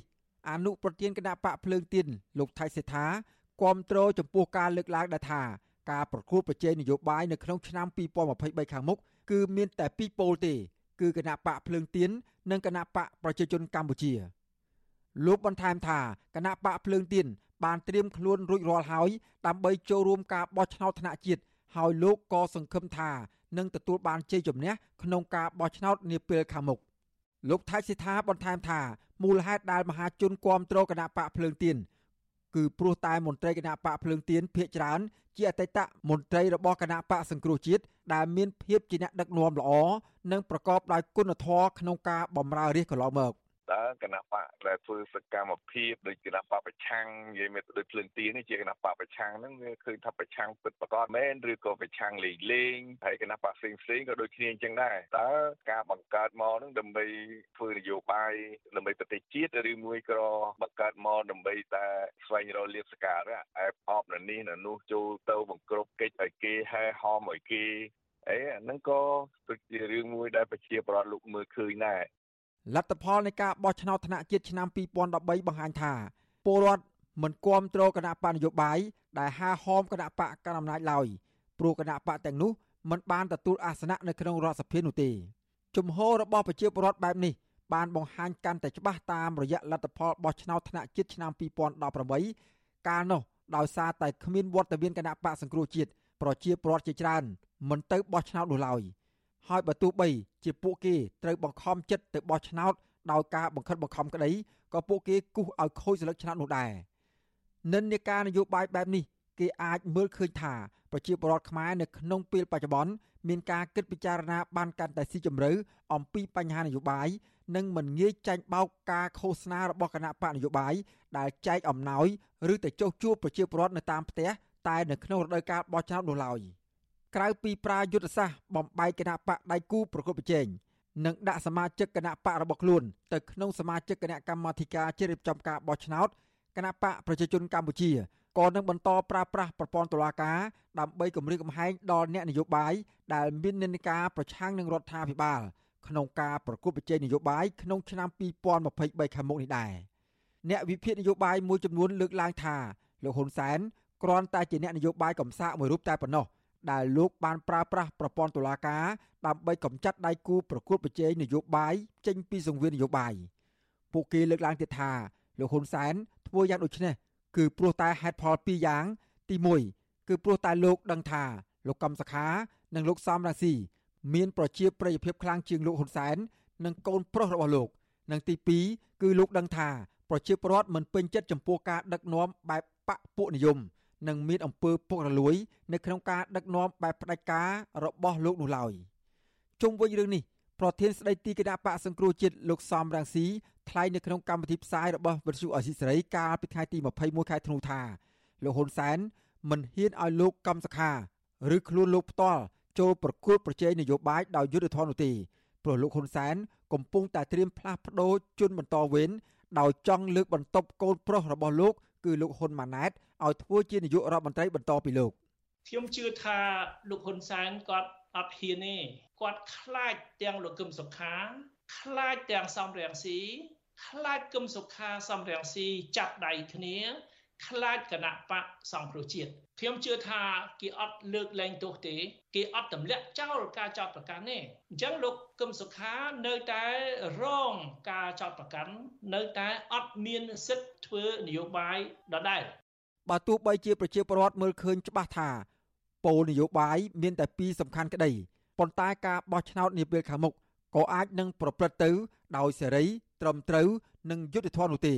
អនុប្រធានគណៈបកភ្លើងទៀនលោកថៃសេដ្ឋាគាំទ្រចំពោះការលើកឡើងដែលថាការប្រគល់ប្រជែងនយោបាយនៅក្នុងឆ្នាំ2023ខាងមុខ គឺមានតែពីរពោលទេ គឺគណៈបកភ្លើងទៀននិងគណៈបកប្រជាជនកម្ពុជាលោកបន្ថែមថាគណៈបកភ្លើងទៀនបានត្រៀមខ្លួនរួចរាល់ហើយដើម្បីចូលរួមការបោះឆ្នោតថ្នាក់ជាតិហើយលោកក៏សង្ឃឹមថានឹងទទួលបានជ័យជំនះក្នុងការបោះឆ្នោតនាពេលខាងមុខលោកថៃសិដ្ឋាបន្ថែមថាមូលហេតុដែលមហាជនគាំទ្រគណៈបកភ្លើងទៀន គឺព្រោះតែមន្ត្រីគណៈបកភ្លើងទៀនភ ieck ច្រើន ជាអតីតមន្ត្រីរបស់គណៈបកសង្គ្រោះជាតិដែលមានភាពជាអ្នកដឹកនាំល្អនិងប្រកបដោយគុណធម៌ក្នុងការបម្រើរាជកន្លងមក តើគណៈបកដែលធ្វើសកម្មភាពដោយគណៈបកប្រឆាំងនិយាយមកដូចភ្លើងទីនេះជាគណៈបកប្រឆាំងហ្នឹងវាឃើញថាប្រឆាំងពិតប្រាកដមែនឬក៏ប្រឆាំងលេងលេងហើយគណៈបកផ្សេងផ្សេងក៏ដូចគ្នាអញ្ចឹងដែរតើការបង្កើតមកហ្នឹងដើម្បីធ្វើនយោបាយដើម្បីប្រទេសជាតិឬមួយក៏បង្កើតមកដើម្បីតែស្វែងរកលៀបសការៈអែបអបនៅនេះនៅនោះចូលទៅបង្ក្រប់កិច្ចឲ្យគេហែហមឲ្យគេអីអាហ្នឹងក៏ពិតជារឿងមួយដែលប្រជាប្រដ្ឋលោកមើលឃើញដែរ លទ្ធផលនៃការបោះឆ្នោតថ្នាក់ជាតិឆ្នាំ2013បង្ហាញថាពលរដ្ឋមិនគ្រប់គ្រងគណៈបកនយោបាយដែលហាហោមគណៈបកកណ្ដាលអំណាចឡើយព្រោះគណៈបកទាំងនោះមិនបានទទួលអាសនៈនៅក្នុងរដ្ឋសភានោះទេជំហររបស់ប្រជាពលរដ្ឋបែបនេះបានបង្ហាញកាន់តែច្បាស់តាមរយៈលទ្ធផលបោះឆ្នោតថ្នាក់ជាតិឆ្នាំ2018កាលនោះដោយសារតែគ្មានវត្តមានគណៈបកសង្គ្រោះជាតិប្រជាពលរដ្ឋជាច្រើនមិនទៅបោះឆ្នោតនោះឡើយ ហើយបើទោះបីជាពួកគេត្រូវបង្ខំចិត្តទៅបោះឆ្នោតដោយការបង្ខិតបង្ខំក្តីក៏ពួកគេគូសឲ្យខូចសិលឹកឆ្នោតនោះដែរនិន្នាការនយោបាយបែបនេះគេអាចមើលឃើញថាប្រជាពលរដ្ឋខ្មែរនៅក្នុងពេលបច្ចុប្បន្នមានការគិតពិចារណាបានកាន់តែស៊ីជម្រៅអំពីបញ្ហានយោបាយនិងមិនងាយចាញ់បោកការឃោសនារបស់គណៈបកនយោបាយដែលចែកអំណោយឬទៅចុះជួបប្រជាពលរដ្ឋនៅតាមផ្ទះតែនៅក្នុងរដូវកាលបោះឆ្នោតនោះឡើយ។ ក្រៅពីប្រាយុទ្ធសាស្ត្របំបែកគណៈបកដៃគូប្រកបប្រជែងនិងដាក់សមាជិកគណៈបករបស់ខ្លួនទៅក្នុងសមាជិកគណៈកម្មាធិការជ្រៀបចំការបោះឆ្នោតគណៈបកប្រជាជនកម្ពុជាក៏នឹងបន្តប្រើប្រាស់ប្រព័ន្ធតុលាការដើម្បីគម្រាមកំហែងដល់អ្នកនយោបាយដែលមាននិន្នាការប្រឆាំងនឹងរដ្ឋាភិបាលក្នុងការប្រគល់ប្រជែងនយោបាយក្នុងឆ្នាំ2023ខាងមុខនេះដែរអ្នកវិភាគនយោបាយមួយចំនួនលើកឡើងថាលោកហ៊ុនសែនគ្រាន់តែជាអ្នកនយោបាយកំសាកមួយរូបតែប៉ុណ្ណោះ ដែលលោកបានប្រើប្រាស់ប្រព័ន្ធតុលាការដើម្បីកម្ចាត់ដៃគូប្រកួតប្រជែងនយោបាយចេញពីសង្វៀននយោបាយពួកគេលើកឡើងទៀតថាលោកហ៊ុនសែនធ្វើយ៉ាងដូចនេះគឺព្រោះតែហេតុផលពីរយ៉ាង ទី1គឺព្រោះតែលោកដឹងថាលោកកំសខា និងលោកសំរាស៊ីមានប្រជាប្រិយភាពខ្លាំងជាងលោកហ៊ុនសែននិងកូនប្រុសរបស់លោក និងទី2គឺលោកដឹងថាប្រជាពលរដ្ឋមិនពេញចិត្តចំពោះការដឹកនាំបែបបកពួកនិយម និងមានអំពើពុករលួយ នៅក្នុងការដឹកនាំបែបផ្ដាច់ការរបស់លោកនោះឡើយជុំវិញរឿងនេះប្រធានស្ដីទីគណៈបកសង្គ្រោះជាតិលោកសំរងស៊ីថ្លែងនៅក្នុងកម្មវិធីផ្សាយរបស់វិទ្យុអស៊ីសេរីកាលពីថ្ងៃទី21ខែធ្នូថាលោកហ៊ុនសែនមិនហ៊ានឲ្យលោកកំសខាឬខ្លួនលោកផ្ទាល់ចូលប្រគល់ប្រជែងនយោបាយដោយយុទ្ធធននោះទេព្រោះលោកហ៊ុនសែនកំពុងតែត្រៀមផ្លាស់ប្ដូរជនបន្តវេនដោយចង់លើកបន្ទប់កូនប្រុសរបស់លោកគឺលោកហ៊ុនម៉ាណែត ឲ្យធ្វើជានាយករដ្ឋមន្ត្រីបន្តពីលោកខ្ញុំជឿថាលោកហ៊ុនសែនគាត់អត់ហ៊ានទេគាត់ខ្លាចទាំងលោកកឹមសុខាខ្លាចទាំងសំរងស៊ីខ្លាចកឹមសុខាសំរងស៊ីចាប់ដៃគ្នាខ្លាចគណៈបកសង្គ្រោះជាតិខ្ញុំជឿថាគេអត់លើកលែងទោសទេគេអត់ទម្លាក់ចោលការចោទប្រកាន់ទេអញ្ចឹងលោកកឹមសុខានៅតែរងការចោទប្រកាន់នៅតែអត់មានសិទ្ធិធ្វើនយោបាយដដែល បើទោះបីជាប្រជាពលរដ្ឋមើលឃើញច្បាស់ថាគោលនយោបាយមានតែពីរសំខាន់ក្តីប៉ុន្តែការបោះឆ្នោតនាពេលខាងមុខក៏អាចនឹងប្រព្រឹត្តទៅដោយសេរី ត្រឹមត្រូវនិងយុត្តិធម៌នោះទេ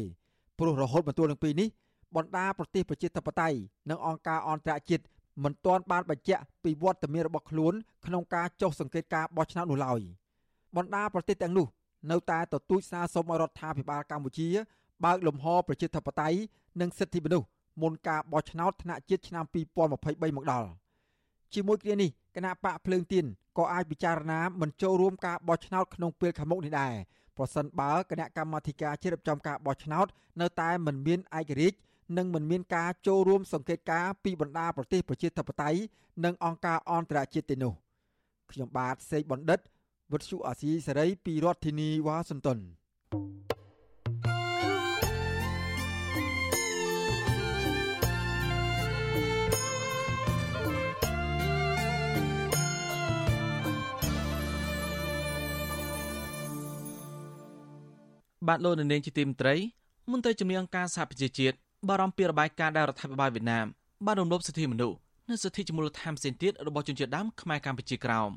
ព្រោះរហូតមកទល់នឹងពេលនេះបណ្ដាប្រទេសប្រជាធិបតេយ្យនិងអង្គការអន្តរជាតិមិនទាន់បានបញ្ជាក់ពីវត្តមានរបស់ខ្លួនក្នុងការចុះសង្កេតការបោះឆ្នោតនោះឡើយបណ្ដាប្រទេសទាំងនោះ នៅតែទទូចសារសុំឲ្យរដ្ឋាភិបាលកម្ពុជាបើកលំហប្រជាធិបតេយ្យនិងសិទ្ធិមនុស្ស មុនការបោះឆ្នោតថ្នាក់ជាតិឆ្នាំ2023មកដល់ជាមួយគ្នានេះគណៈបកភ្លើងទៀនក៏អាចពិចារណាមិនចូលរួមការបោះឆ្នោតក្នុងពេលខាងមុខនេះដែរប្រសិនបើគណៈកម្មាធិការជ្រៀបចំការបោះឆ្នោតនៅតែមិនមានឯករាជ្យនិងមិនមានការចូលរួមសង្កេតការពីបណ្ដាប្រទេសប្រជាធិបតេយ្យនិងអង្គការអន្តរជាតិទេនោះខ្ញុំបាទសេកបណ្ឌិតវុទ្ធុអាស៊ីសេរីពីរដ្ឋធានីវ៉ាស៊ីនតោន បាទលោកនាងជាទីមត្រីមន្ត្រីជំនាញអង្គការសហប្រជាជាតិបារម្ភពីរបាយការណ៍ដែលរដ្ឋាភិបាលវៀតណាមបានរំលោភសិទ្ធិមនុស្សនិងសិទ្ធិជាមូលដ្ឋានផ្សេងទៀតរបស់ជនជាតិដើមខ្មែរកម្ពុជាក្រោម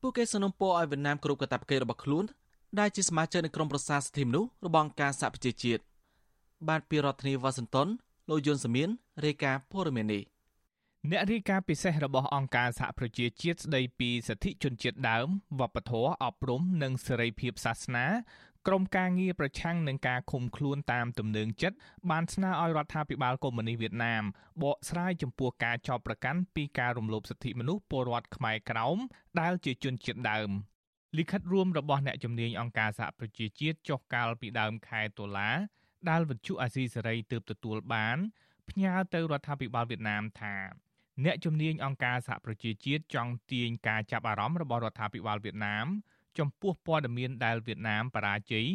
ពួកគេសនំពោឲ្យវៀតណាមគ្រប់កាតព្វកិច្ចរបស់ខ្លួនដែលជាសមាជិកនៃក្រុមប្រឹក្សាសិទ្ធិមនុស្សរបស់អង្គការសហប្រជាជាតិបានពីរដ្ឋធានីវ៉ាស៊ីនតោនលោកយុនសាមៀនរាយការណ៍ព័ត៌មាននេះអ្នករាយការណ៍ពិសេសរបស់អង្គការសហប្រជាជាតិស្ដីពីសិទ្ធិជនជាតិដើមវប្បធម៌អប់រំនិងសេរីភាពសាសនា ក្រុមការងារប្រឆាំងនឹងការឃុំខ្លួនតាមទំនើងចិត្តបានស្នើឲ្យរដ្ឋាភិបាលកុម្មុយនីសវៀតណាមបកស្រាយចំពោះការចោទប្រកាន់ពីការរំលោភសិទ្ធិមនុស្សពលរដ្ឋខ្មែរក្រោមដែលជាជនជាតិដើមលិខិតរួមរបស់អ្នកជំនាញអង្គការសហប្រជាជាតិចុះកាលពីដើមខែតុលាដែលវិទ្យុអាស៊ីសេរីទើបទទួលបានផ្ញើទៅរដ្ឋាភិបាលវៀតណាមថាអ្នកជំនាញអង្គការសហប្រជាជាតិចង់ទាញការចាប់អារម្មណ៍របស់រដ្ឋាភិបាលវៀតណាម ចំពោះព័ត៌មានដែលវៀតណាមបរាជ័យ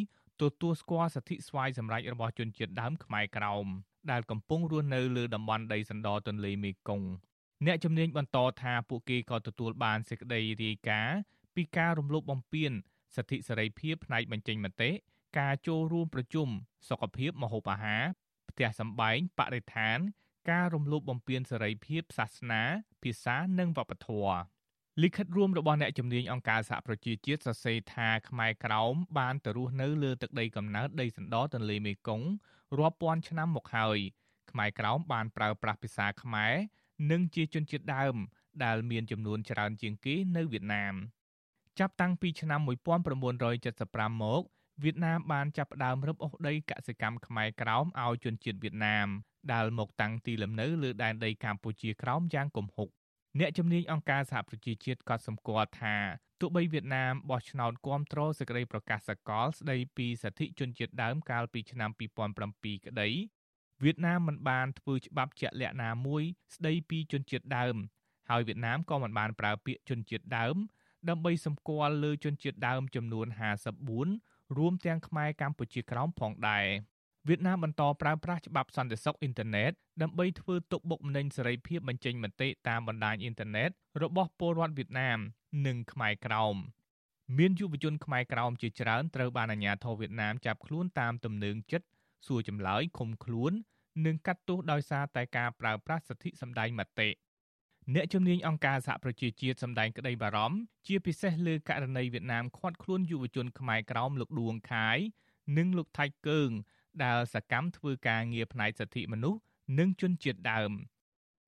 ទទួលស្គាល់សិទ្ធិស្វ័យសម្រេចរបស់ជនជាតិដើមខ្មែរក្រោមដែលកំពុងរស់នៅលើតំបន់ដីសណ្ដទន្លេមេគង្គអ្នកជំនាញបន្តថាពួកគេក៏ទទួលបានសេចក្តីរាយការណ៍ពីការរំលោភបំពានសិទ្ធិសេរីភាពផ្នែកបញ្ចេញមតិការចូលរួមប្រជុំសុខភាពម្ហូបអាហារផ្ទះសម្បែងបរិស្ថាន ការរំលោភបំពានសេរីភាពសាសនា ភាសានិងវប្បធម៌ លិខិតរួមរបស់អ្នកជំនាញអង្គការសហប្រជាជាតិសរសេរថាខ្មែរក្រោមបានទៅរស់នៅលើទឹកដីកំណើតដីសណ្ដទន្លេមេគង្គរាប់ពាន់ឆ្នាំមកហើយខ្មែរក្រោមបានប្រើប្រាស់ភាសាខ្មែរនិងជាជនជាតិដើម ដែលមានចំនួនច្រើនជាងគេនៅវៀតណាមចាប់តាំងពីឆ្នាំ1975មកវៀតណាមបានចាប់ផ្ដើមរឹបអូសដីកសិកម្មខ្មែរក្រោមឲ្យជនជាតិវៀតណាមដែលមកតាំងទីលំនៅលើដែនដីកម្ពុជាក្រោមយ៉ាងគំហុក អ្នកជំនាញអង្គការសហប្រជាជាតិក៏សម្គាល់ថាទោះបីវៀតណាមបោះឆ្នោតគាំទ្រសេចក្តីប្រកាសសកលស្តីពីសិទ្ធិជនជាតិដើមកាលពីឆ្នាំ2007ក្តីវៀតណាមមិនបានធ្វើច្បាប់ជាក់លាក់ណាមួយស្តីពីជនជាតិដើម ហើយវៀតណាមក៏មិនបានប្រើពាក្យជនជាតិដើម ដើម្បីសម្គាល់លើជនជាតិដើមចំនួន54រួមទាំងខ្មែរកម្ពុជាក្រោមផងដែរ វៀតណាមបន្តប្រើប្រាស់ច្បាប់សន្តិសុខអ៊ីនធឺណិតដើម្បីធ្វើទុកបុកម្នេញសេរីភាពបញ្ចេញមតិតាមបណ្ដាញអ៊ីនធឺណិតរបស់ពលរដ្ឋវៀតណាម និងខ្មែរក្រោមមានយុវជនខ្មែរក្រោមជាច្រើនត្រូវបានអាជ្ញាធរវៀតណាមចាប់ខ្លួនតាមទំនើងចិត្តសួរចម្លើយឃុំខ្លួននិងកាត់ទោសដោយសារតែការប្រើប្រាស់សិទ្ធិសម្ដែងមតិអ្នកជំនាញអង្គការសហប្រជាជាតិសម្ដែងក្តីបារម្ភជាពិសេសលើករណីវៀតណាមឃាត់ខ្លួនយុវជនខ្មែរក្រោមលោកដួងខាយនិងលោកថៃកើង ដែលសកម្មធ្វើការងារផ្នែកសិទ្ធិមនុស្សនិងជនជាតិដើម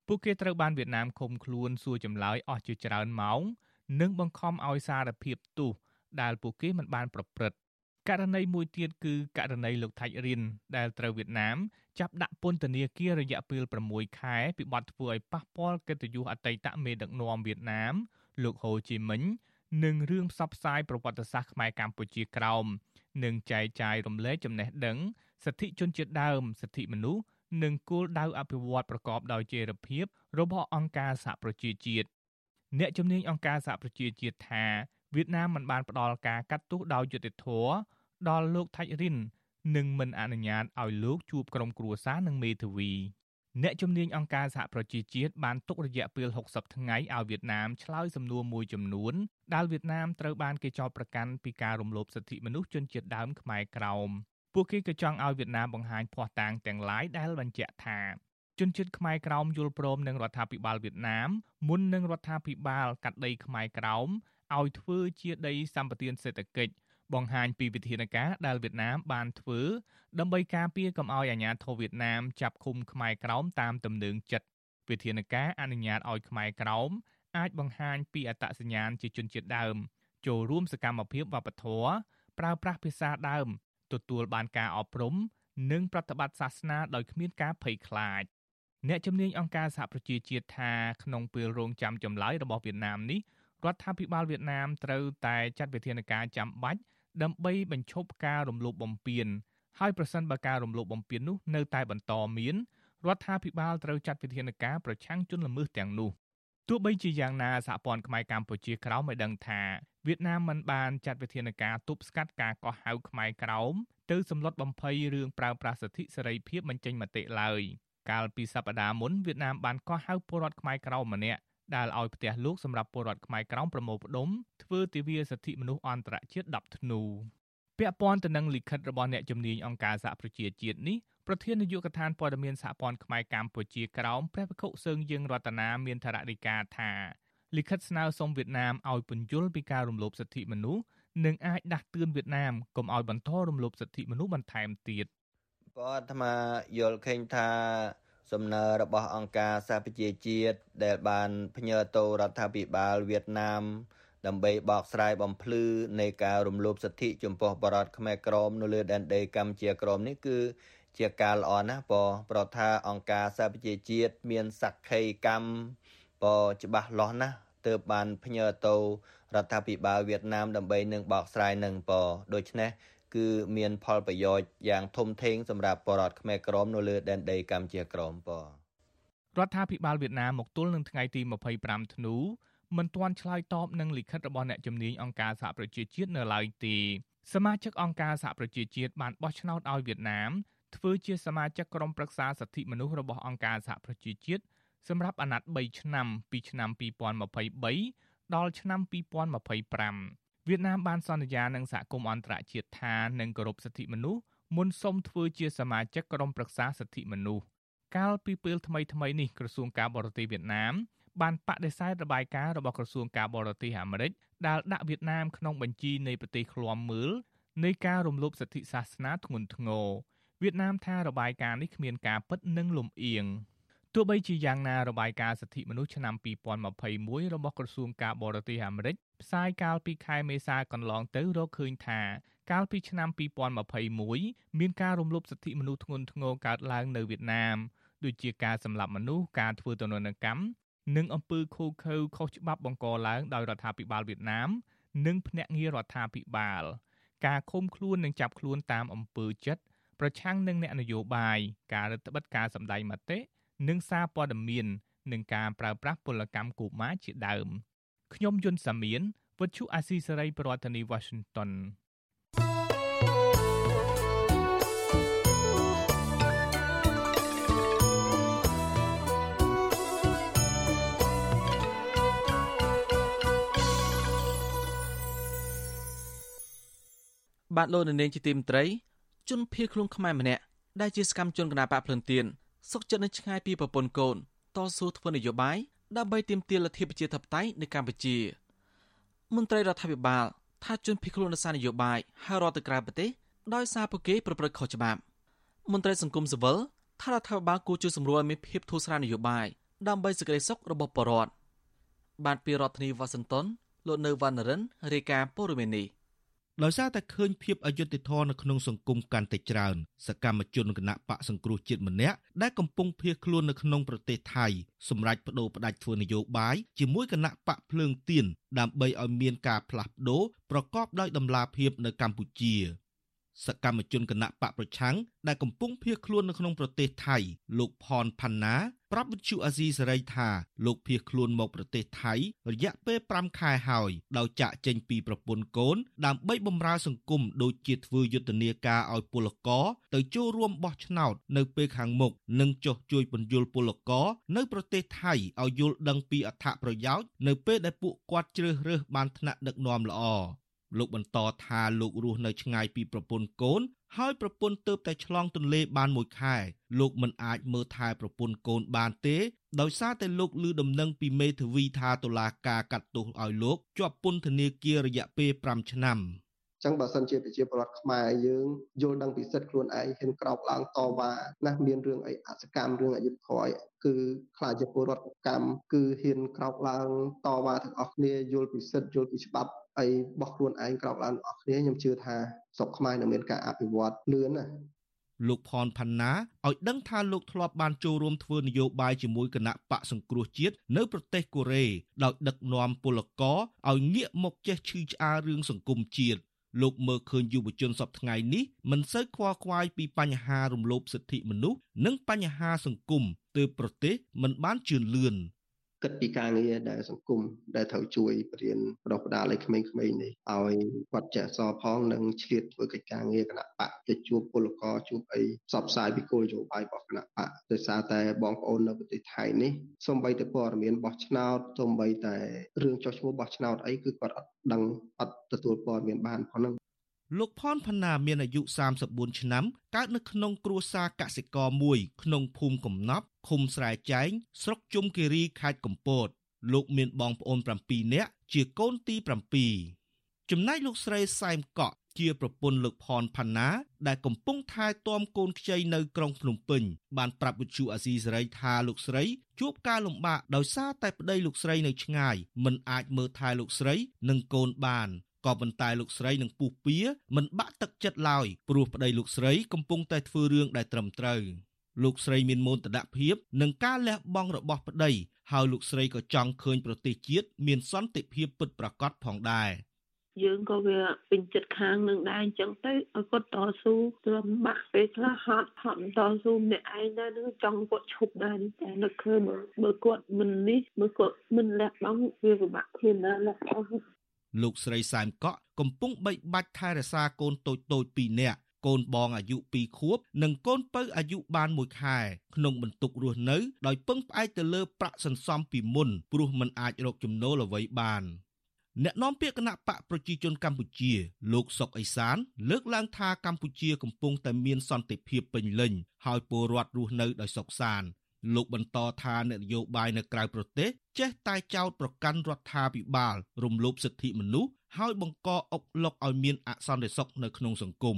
ពួកគេត្រូវបានវៀតណាមឃុំខ្លួនសួរចម្លើយអស់ជាច្រើនម៉ោង និងបង្ខំឲ្យសារភាពទោសដែលពួកគេមិនបានប្រព្រឹត្តករណីមួយទៀតគឺករណីលោកថាច់រិនដែលត្រូវវៀតណាមចាប់ដាក់ពន្ធនាគាររយៈពេល6ខែពីបទធ្វើឲ្យប៉ះពាល់កិត្តិយសអតីតមេដឹកនាំវៀតណាម លោកហូជីមិញនិងរឿងផ្សព្វផ្សាយប្រវត្តិសាស្ត្រខ្មែរកម្ពុជាក្រោមនិងចែកចាយរំលែកចំណេះដឹង សិទ្ធិជនជាតិដើមសិទ្ធិមនុស្សនិងគោលដៅអភិវឌ្ឍប្រកបដោយចីរភាពរបស់អង្គការសហប្រជាជាតិអ្នកជំនាញអង្គការសហប្រជាជាតិថាវៀតណាមមិនបានផ្ដល់ការកាត់ទោសដោយយុត្តិធម៌ដល់លោកថាច់រិននិងមិនអនុញ្ញាតឲ្យលោកជួបក្រុមគ្រួសារនិងមេធាវីអ្នកជំនាញអង្គការសហប្រជាជាតិបានទុករយៈពេល60ថ្ងៃឲ្យវៀតណាមឆ្លើយសំណួរមួយចំនួនដែលវៀតណាមត្រូវបានគេចោទប្រកាន់ពីការរំលោភសិទ្ធិមនុស្សជនជាតិដើមខ្មែរក្រោម ពួកគេក៏ចង់ឲ្យវៀតណាមបង្ហាញភ័ស្តុតាងទាំងឡាយដែលបញ្ជាក់ថាជនជាតិខ្មែរក្រោមយល់ព្រមនឹងរដ្ឋាភិបាលវៀតណាមមុននឹងរដ្ឋាភិបាលកាត់ដីខ្មែរក្រោមឲ្យធ្វើជាដីសម្បត្តិសេដ្ឋកិច្ចបង្ហាញពីវិធានការដែលវៀតណាមបានធ្វើដើម្បីការពារកុំឲ្យអាញាធរវៀតណាមចាប់ឃុំខ្មែរក្រោមតាមទំនឹងចិត្តវិធានការអនុញ្ញាតឲ្យខ្មែរក្រោមអាចបង្ហាញពីអត្តសញ្ញាណជាជនជាតិដើម ចូលរួមសកម្មភាពវប្បធម៌ប្រើប្រាស់ភាសាដើម ទទួលបានការអប់រំនិងប្រតិបត្តិសាសនាដោយគ្មានការភ័យខ្លាចអ្នកជំនាញអង្គការសហប្រជាជាតិថាក្នុងពេលរងចាំចម្លើយរបស់វៀតណាមនេះរដ្ឋាភិបាលវៀតណាមត្រូវតែចាត់វិធានការចាំបាច់ដើម្បីបញ្ឈប់ការរំលោភបំពានហើយប្រសិនបើការរំលោភបំពាននោះនៅតែបន្តមានរដ្ឋាភិបាលត្រូវចាត់វិធានការប្រឆាំងជនល្មើសទាំងនោះ ទោះបីជាយ៉ាងណាសហព័ន្ធខ្មែរកម្ពុជាក្រោមបានដឹងថាវៀតណាមមិនបានចាត់វិធានការទប់ស្កាត់ការកោះហៅខ្មែរក្រោមទៅសម្លុតបំភ័យរឿងប្រើប្រាស់សិទ្ធិសេរីភាពបញ្ចេញមតិឡើយកាលពីសប្តាហ៍មុនវៀតណាមបានកោះហៅពលរដ្ឋខ្មែរក្រោមម្នាក់ដែលឲ្យផ្ទះលោកសម្រាប់ពលរដ្ឋខ្មែរក្រោមប្រមូលផ្ដុំធ្វើទិវាសិទ្ធិមនុស្សអន្តរជាតិ10ធ្នូពាក់ព័ន្ធទៅនឹងលិខិតរបស់អ្នកជំនាញអង្គការសហប្រជាជាតិនេះ ប្រធាននាយកដ្ឋានព័ត៌មានសហព័ន្ធខ្មែរកម្ពុជាក្រោមព្រះវិខុសើងយើងរតនាមានថរណីកាថាលិខិតស្នើសុំវៀតណាមឲ្យពន្យល់ពីការរំលោភសិទ្ធិមនុស្សនិងអាចដាស់តឿនវៀតណាមកុំឲ្យបន្តរំលោភសិទ្ធិមនុស្សបន្ថែមទៀតក៏អាត្មាយល់ឃើញថាសំណើរបស់អង្គការសហប្រជាជាតិដែលបានផ្ញើទៅរដ្ឋាភិបាលវៀតណាមដើម្បីបកស្រាយបំភ្លឺនៃការរំលោភសិទ្ធិចំពោះបរតខ្មែរក្រមនៅលើដែនដីកម្ពុជាក្រមនេះគឺ ជាការល្អណាស់បើប្រថាអង្គការសហប្រជាជាតិមានសក្ខីកម្មបើច្បាស់លាស់ណាស់ទើបបានផ្ញើទៅរដ្ឋាភិបាលវៀតណាមដើម្បីនឹងបកស្រាយនឹងបើដូច្នេះគឺមានផលប្រយោជន៍យ៉ាងធំធេងសម្រាប់បរតខ្មែរក្រមនៅលើដែនដីកម្ពុជាក្រមបើរដ្ឋាភិបាលវៀតណាមមកទល់នឹងថ្ងៃទី25ធ្នូមិនទាន់ឆ្លើយតបនឹងលិខិតរបស់អ្នកជំនាញអង្គការសហប្រជាជាតិនៅឡើយទេសមាជិកអង្គការសហប្រជាជាតិបានបោះឆ្នោតឲ្យវៀតណាម ធ្វើជាសមាជិកក្រុមប្រឹក្សាសិទ្ធិមនុស្សរបស់អង្គការសហប្រជាជាតិសម្រាប់អាណត្តិ3ឆ្នាំពីឆ្នាំ2023ដល់ឆ្នាំ2025វៀតណាមបានសន្យានឹងសហគមន៍អន្តរជាតិថានឹងគោរពសិទ្ធិមនុស្សមុនសុំធ្វើជាសមាជិកក្រុមប្រឹក្សាសិទ្ធិមនុស្សកាលពីពេលថ្មីៗនេះក្រសួងការបរទេសវៀតណាមបានបដិសេធរបាយការណ៍របស់ក្រសួងការបរទេសអាមេរិកដែលដាក់វៀតណាមក្នុងបញ្ជីនៃប្រទេសឃ្លាំមើលនៃការរំលោភសិទ្ធិសាសនាធ្ងន់ធ្ងរ វៀតណាមថារបាយការណ៍នេះគ្មានការពិតនិងលំអៀងទោះបីជាយ៉ាងណារបាយការណ៍សិទ្ធិមនុស្សឆ្នាំ2021របស់ក្រសួងការបរទេសអាមេរិកផ្សាយកាលពីខែមេសាកន្លងទៅរកឃើញថាកាលពីឆ្នាំ2021មានការរំលោភសិទ្ធិមនុស្សធ្ងន់ធ្ងរកើតឡើងនៅវៀតណាមដូចជាការសម្លាប់មនុស្សការធ្វើទណ្ឌនកម្មនិងអំពើឃោរឃៅខុសច្បាប់បង្កឡើងដោយរដ្ឋាភិបាលវៀតណាម និងភ្នាក់ងាររដ្ឋាភិបាល ការឃុំខ្លួននិងចាប់ខ្លួនតាមអំពើចិត្ត ប្រឆាំងនឹងអ្នកនយោបាយការរឹតបន្តឹងការសម្ដែងមតិនិងសារព័ត៌មាននិងការប្រើប្រាស់ពលកម្មកុមារជាដើមខ្ញុំយុនសាមៀនវិទ្យុអាស៊ីសេរីប្រធានាធិបតី Washington បាទលោកនាងជាទីមត្រី ជនភៀសខ្លួនខ្មែរម្នាក់ដែលជាសកម្មជនគណបកភ្លឿនទៀនសុកចិត្តនៅឆ្ងាយពីប្រពន្ធកូនតស៊ូធ្វើនយោបាយដើម្បីទាមទារលទ្ធិប្រជាធិបតេយ្យនៅកម្ពុជាមន្ត្រីរដ្ឋាភិបាលថាជនភៀសខ្លួននៅសារនយោបាយហើយរត់ទៅក្រៅប្រទេសដោយសារពួកគេប្រព្រឹត្តខុសច្បាប់មន្ត្រីសង្គមស៊ីវិលថារដ្ឋាភិបាលគួរជួយសម្រួលឲ្យមានភាពធូរស្រាលនយោបាយដើម្បីសេចក្តីសុខរបស់ប្រជាពលរដ្ឋបានពីរដ្ឋធានីវ៉ាស៊ីនតោនលោកនៅវណ្ណរិនរាយការណ៍ព័ត៌មាននេះ ដោយសារតែឃើញភាពអយុត្តិធម៌នៅក្នុងសង្គមកាន់តែច្រើន សកម្មជនគណៈបកសង្គ្រោះជាតិម្នាក់ដែលកំពុងភៀសខ្លួននៅក្នុងប្រទេសថៃសម្រាប់បដូរផ្ដាច់ធ្វើនយោបាយជាមួយគណៈបកភ្លើងទៀនដើម្បីឲ្យមានការផ្លាស់ប្ដូរប្រកបដោយតម្លាភាពនៅកម្ពុជា សកម្មជនគណៈបកប្រឆាំងដែលកំពុងភៀសខ្លួននៅក្នុងប្រទេសថៃ លោកផនផាន់ណាប្រាប់វិទ្យុអាស៊ីសេរីថាលោកភៀសខ្លួនមកប្រទេសថៃ រយៈពេល5ខែហើយដោយចាក់ចេញពីប្រពន្ធកូន ដើម្បីបម្រើសង្គមដូចជាធ្វើយុទ្ធនាការឲ្យពលករទៅចូលរួមបោះឆ្នោត នៅពេលខាងមុខនិងចុះជួយពន្យល់ពលករនៅប្រទេសថៃឲ្យយល់ដឹងពីអត្ថប្រយោជន៍នៅពេលដែលពួកគាត់ជ្រើសរើសបានថ្នាក់ដឹកនាំល្អ លោកបន្តថាលោករស់នៅឆ្ងាយពីប្រពន្ធកូន ហើយប្រពន្ធទៅតែឆ្លងទន្លេបានមួយខែលោកមិនអាចមើលថែប្រពន្ធកូនបានទេដោយសារតែលោកឮដំណឹងពីមេធាវីថាតុលាការកាត់ទោសឲ្យលោកជាប់ពន្ធនាគាររយៈពេល5ឆ្នាំ ចឹងបើសិនជាប្រជាពលរដ្ឋខ្មែរយើងយល់ដឹងពីសិទ្ធិខ្លួនឯងហ៊ានក្រោកឡើងតវ៉ាណាមានរឿងអីអសកម្មរឿងអយុត្តិធម៌គឺខ្លាចជាពលរដ្ឋកម្មគឺហ៊ានក្រោកឡើងតវ៉ាទាំងអស់គ្នាយល់ពីសិទ្ធិយល់ពីច្បាប់អីរបស់ខ្លួនឯងក្រោកឡើងទាំងអស់គ្នាខ្ញុំជឿថាស្រុកខ្មែរនឹងមានការអភិវឌ្ឍលឿនណាលោកផនផាន់ណាឲ្យដឹងថាលោកធ្លាប់បានចូលរួមធ្វើនយោបាយជាមួយគណៈបកសង្គ្រោះជាតិនៅប្រទេសកូរ៉េដោយដឹកនាំពលករឲ្យងាកមកចេះឈឺឆ្អាលរឿងសង្គមជាតិ លោកមើលឃើញយុវជនសពថ្ងៃនេះមិនសូវខ្វល់ខ្វាយពីបញ្ហារំលោភសិទ្ធិមនុស្សនិងបញ្ហាសង្គមទើបប្រទេសមិនបានជឿនលឿន គិតពីការងារដែលសង្គមដែលត្រូវជួយបរៀនបដិបដាលឲ្យក្មេងៗនេះឲ្យគាត់ចេះសរផងនិងឆ្លៀតធ្វើកិច្ចការងារគណៈបកទៅជួបពលករជួបអីផ្សព្វផ្សាយពីគោលនយោបាយរបស់គណៈបកដោយសារតែបងប្អូននៅប្រទេសថៃនេះសូម្បីតែព័ត៌មានបោះឆ្នោតសូម្បីតែរឿងចុះឈ្មោះបោះឆ្នោតអីគឺគាត់អត់ដឹងអត់ទទួលព័ត៌មានបានផងហ្នឹង លោកផនផាណាមានអាយុ34ឆ្នាំកើតនៅក្នុងគ្រួសារកសិករមួយ ក្នុងភូមិកំណប់ឃុំស្រែចែងស្រុកជុំគិរីខេត្តកំពត លោកមានបងប្អូន7នាក់ជាកូនទី7ចំណែកលោកស្រីសែមកក់ជាប្រពន្ធលោកផនផាណា ដែលកំពុងថែទាំកូនខ្ចីនៅក្រុងភ្នំពេញបានប្រាប់វិទ្យុអាស៊ីសេរីថាលោកស្រីជួបការលំបាកដោយសារតែប្តីលោកស្រីនៅឆ្ងាយមិនអាចមើលថែលោកស្រីនិងកូនបាន ក៏ប៉ុន្តែលោកស្រីនិងពុះពៀមិនបាក់ទឹកចិត្តឡើយព្រោះប្តីលោកស្រីកំពុងតែធ្វើរឿងដែលត្រឹមត្រូវលោកស្រីមានមោទនភាពនឹងការលះបង់របស់ប្តីហើយលោកស្រីក៏ចង់ឃើញប្រទេសជាតិមានសន្តិភាពពិតប្រាកដផងដែរយើងក៏វាពេញចិត្តខាងនឹងដែរអញ្ចឹងទៅឲ្យគាត់តស៊ូទ្រាំបាក់ពេលខ្លះហត់ហត់តស៊ូម្នាក់ឯងដែរនឹងចង់គាត់ឈប់ដែរតែនឹកឃើញបើគាត់មិននេះមើលគាត់មិនលះបង់វាពិបាកខ្លួនណាលះបង់ លោកស្រីសែមកក់កំពុងបីបាច់ថែរក្សាកូនតូចតូច2នាក់កូនបងអាយុ2ខួប និងកូនពៅអាយុបាន1ខែក្នុងបន្ទុករស់នៅដោយពឹងផ្អែកទៅលើប្រាក់សន្សំពីមុនព្រោះមិនអាចរកចំណូលអ្វីបានអ្នកនាំពាក្យគណៈបកប្រជាជនកម្ពុជា លោកសុកអេសាន លើកឡើងថាកម្ពុជាកំពុងតែមានសន្តិភាពពេញលេញហើយពលរដ្ឋរស់នៅដោយសុខសាន្ត លោកបន្តថានយោបាយនៅក្រៅប្រទេសចេះតែចោទប្រកាន់រដ្ឋាភិបាល រំលោភសិទ្ធិមនុស្សហើយបង្កអុកឡុកឲ្យមានអសន្តិសុខនៅក្នុងសង្គម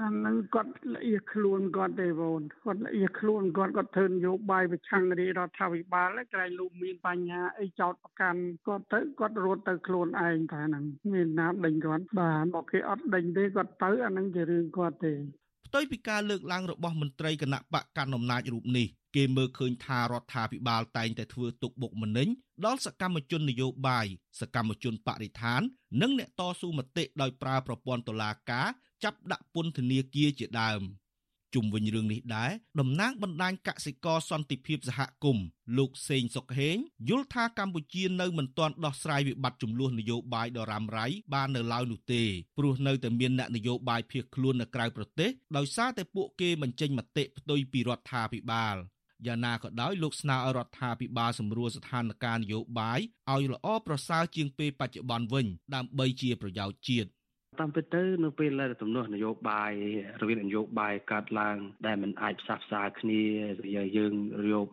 អានឹងគាត់ល្អៀខ្លួនគាត់ទេបងគាត់ល្អៀខ្លួនគាត់គាត់ធ្វើនយោបាយប្រឆាំងរាជរដ្ឋាភិបាលក្រែងលោកមានបញ្ហាអីចោតប្រកាន់គាត់ទៅគាត់រត់ទៅខ្លួនឯងថាហ្នឹងមានណាដេញគាត់បាទមកគេអត់ដេញទេគាត់ទៅអាហ្នឹងជារឿងគាត់ទេ ផ្ទុយពីការលើកឡើងរបស់មន្ត្រីគណៈបកកណ្ដាលអំណាចរូបនេះគេមើលឃើញថារដ្ឋាភិបាលតែងតែធ្វើទុកបុកម្នេញដល់សកម្មជននយោបាយសកម្មជនបរិស្ថាន និងអ្នកតស៊ូមតិដោយប្រើប្រព័ន្ធតុលាការចាប់ដាក់ពន្ធនាគារជាដើម ជុំវិញរឿងនេះដែរតំណាងបណ្ដាញកសិករសន្តិភាពសហគមន៍លោកសេងសុកហេងយល់ថាកម្ពុជានៅមិនទាន់ដោះស្រាយវិបត្តិចំនួននយោបាយដ៏រ៉ាំរ៉ៃបាននៅឡើយនោះទេព្រោះនៅតែមានអ្នកនយោបាយភៀសខ្លួននៅក្រៅប្រទេសដោយសារតែពួកគេបញ្ចេញមតិផ្ទុយពីរដ្ឋាភិបាលយ៉ាងណាក៏ដោយលោកស្នើឲ្យរដ្ឋាភិបាលសម្រួលស្ថានភាពនយោបាយឲ្យល្អប្រសើរជាងពេលបច្ចុប្បន្នវិញដើម្បីជាប្រយោជន៍ជាតិ តាមពិតទៅនៅពេលដែលទំនាស់នយោបាយរវាងនយោបាយកាត់ឡើង ដែលมันអាចផ្សះផ្សាគ្នាយើងយក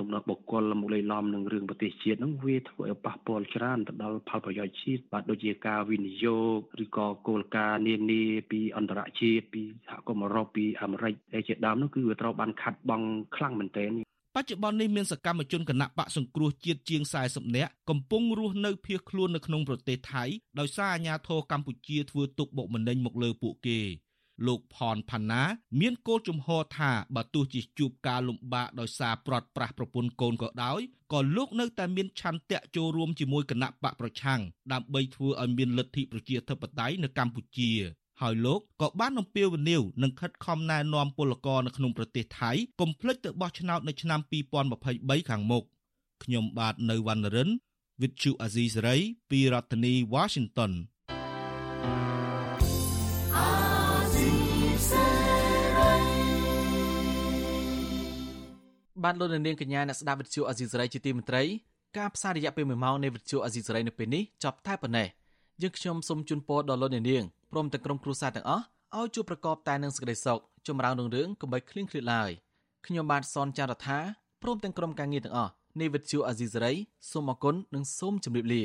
ទំនាស់បុគ្គលមកលេីឡំនឹងរឿងប្រទេសជាតិហ្នឹងវាធ្វើឲ្យប៉ះពាល់ច្រើនទៅដល់ផលប្រយោជន៍ជាតិបាទដូចជាការវិនិយោគឬក៏គោលការណ៍នានាពីអន្តរជាតិពីសហគមន៍អឺរ៉ុបពីអាមេរិកដែលជាដើមនោះគឺវាត្រូវបានខាត់បងខ្លាំងមែនទែន បច្ចុប្បន្ននេះមានសកម្មជនគណៈបកសង្គ្រោះជាតិជាង40នាក់កំពុងរស់នៅភៀសខ្លួននៅក្នុងប្រទេសថៃដោយសារអាញាធរកម្ពុជាធ្វើទុកបុកម្នេញមកលើពួកគេលោកផនផាណា មានគោលជំហរថាបើទោះជាជួបការលំបាកដោយសារប្រត់ប្រាស់ប្រពន្ធកូនក៏ដោយក៏លោកនៅតែមានឆន្ទៈចូលរួមជាមួយគណៈបកប្រឆាំងដើម្បីធ្វើឲ្យមានលទ្ធិប្រជាធិបតេយ្យនៅកម្ពុជា ហើយលោកក៏បានអំពាវនាវនឹងខិតខំណែនាំពលករនៅក្នុងប្រទេសថៃកុំភ្លេចទៅបោះឆ្នោតនៅឆ្នាំ2023ខាងមុខខ្ញុំបាទនៅវណ្ណរិន With Chu Azizi Saray ពីរដ្ឋធានី Washington បានលោកនាងកញ្ញាអ្នកស្ដាប់វិទ្យុអេស៊ីសរ៉ៃជាទីមេត្រីការផ្សាយរយៈពេល1ម៉ោងនៃវិទ្យុអេស៊ីសរ៉ៃនៅពេលនេះចប់តែប៉ុណ្ណេះយើងខ្ញុំសូមជូនពរដល់លោកនាង ព្រមទាំងក្រុមគ្រួសារទាំងអស់ឲ្យជួបប្រកបតែនឹងសេចក្តីសុខចម្រើនរុងរឿងកុំបីឃ្លៀងឃ្លាតឡើយខ្ញុំបាទសនចាររថាព្រមទាំងក្រុមការងារទាំងអស់នៃវិទ្យុអេស៊ីសរ៉ៃសូមអគុណនិងសូមជម្រាបលា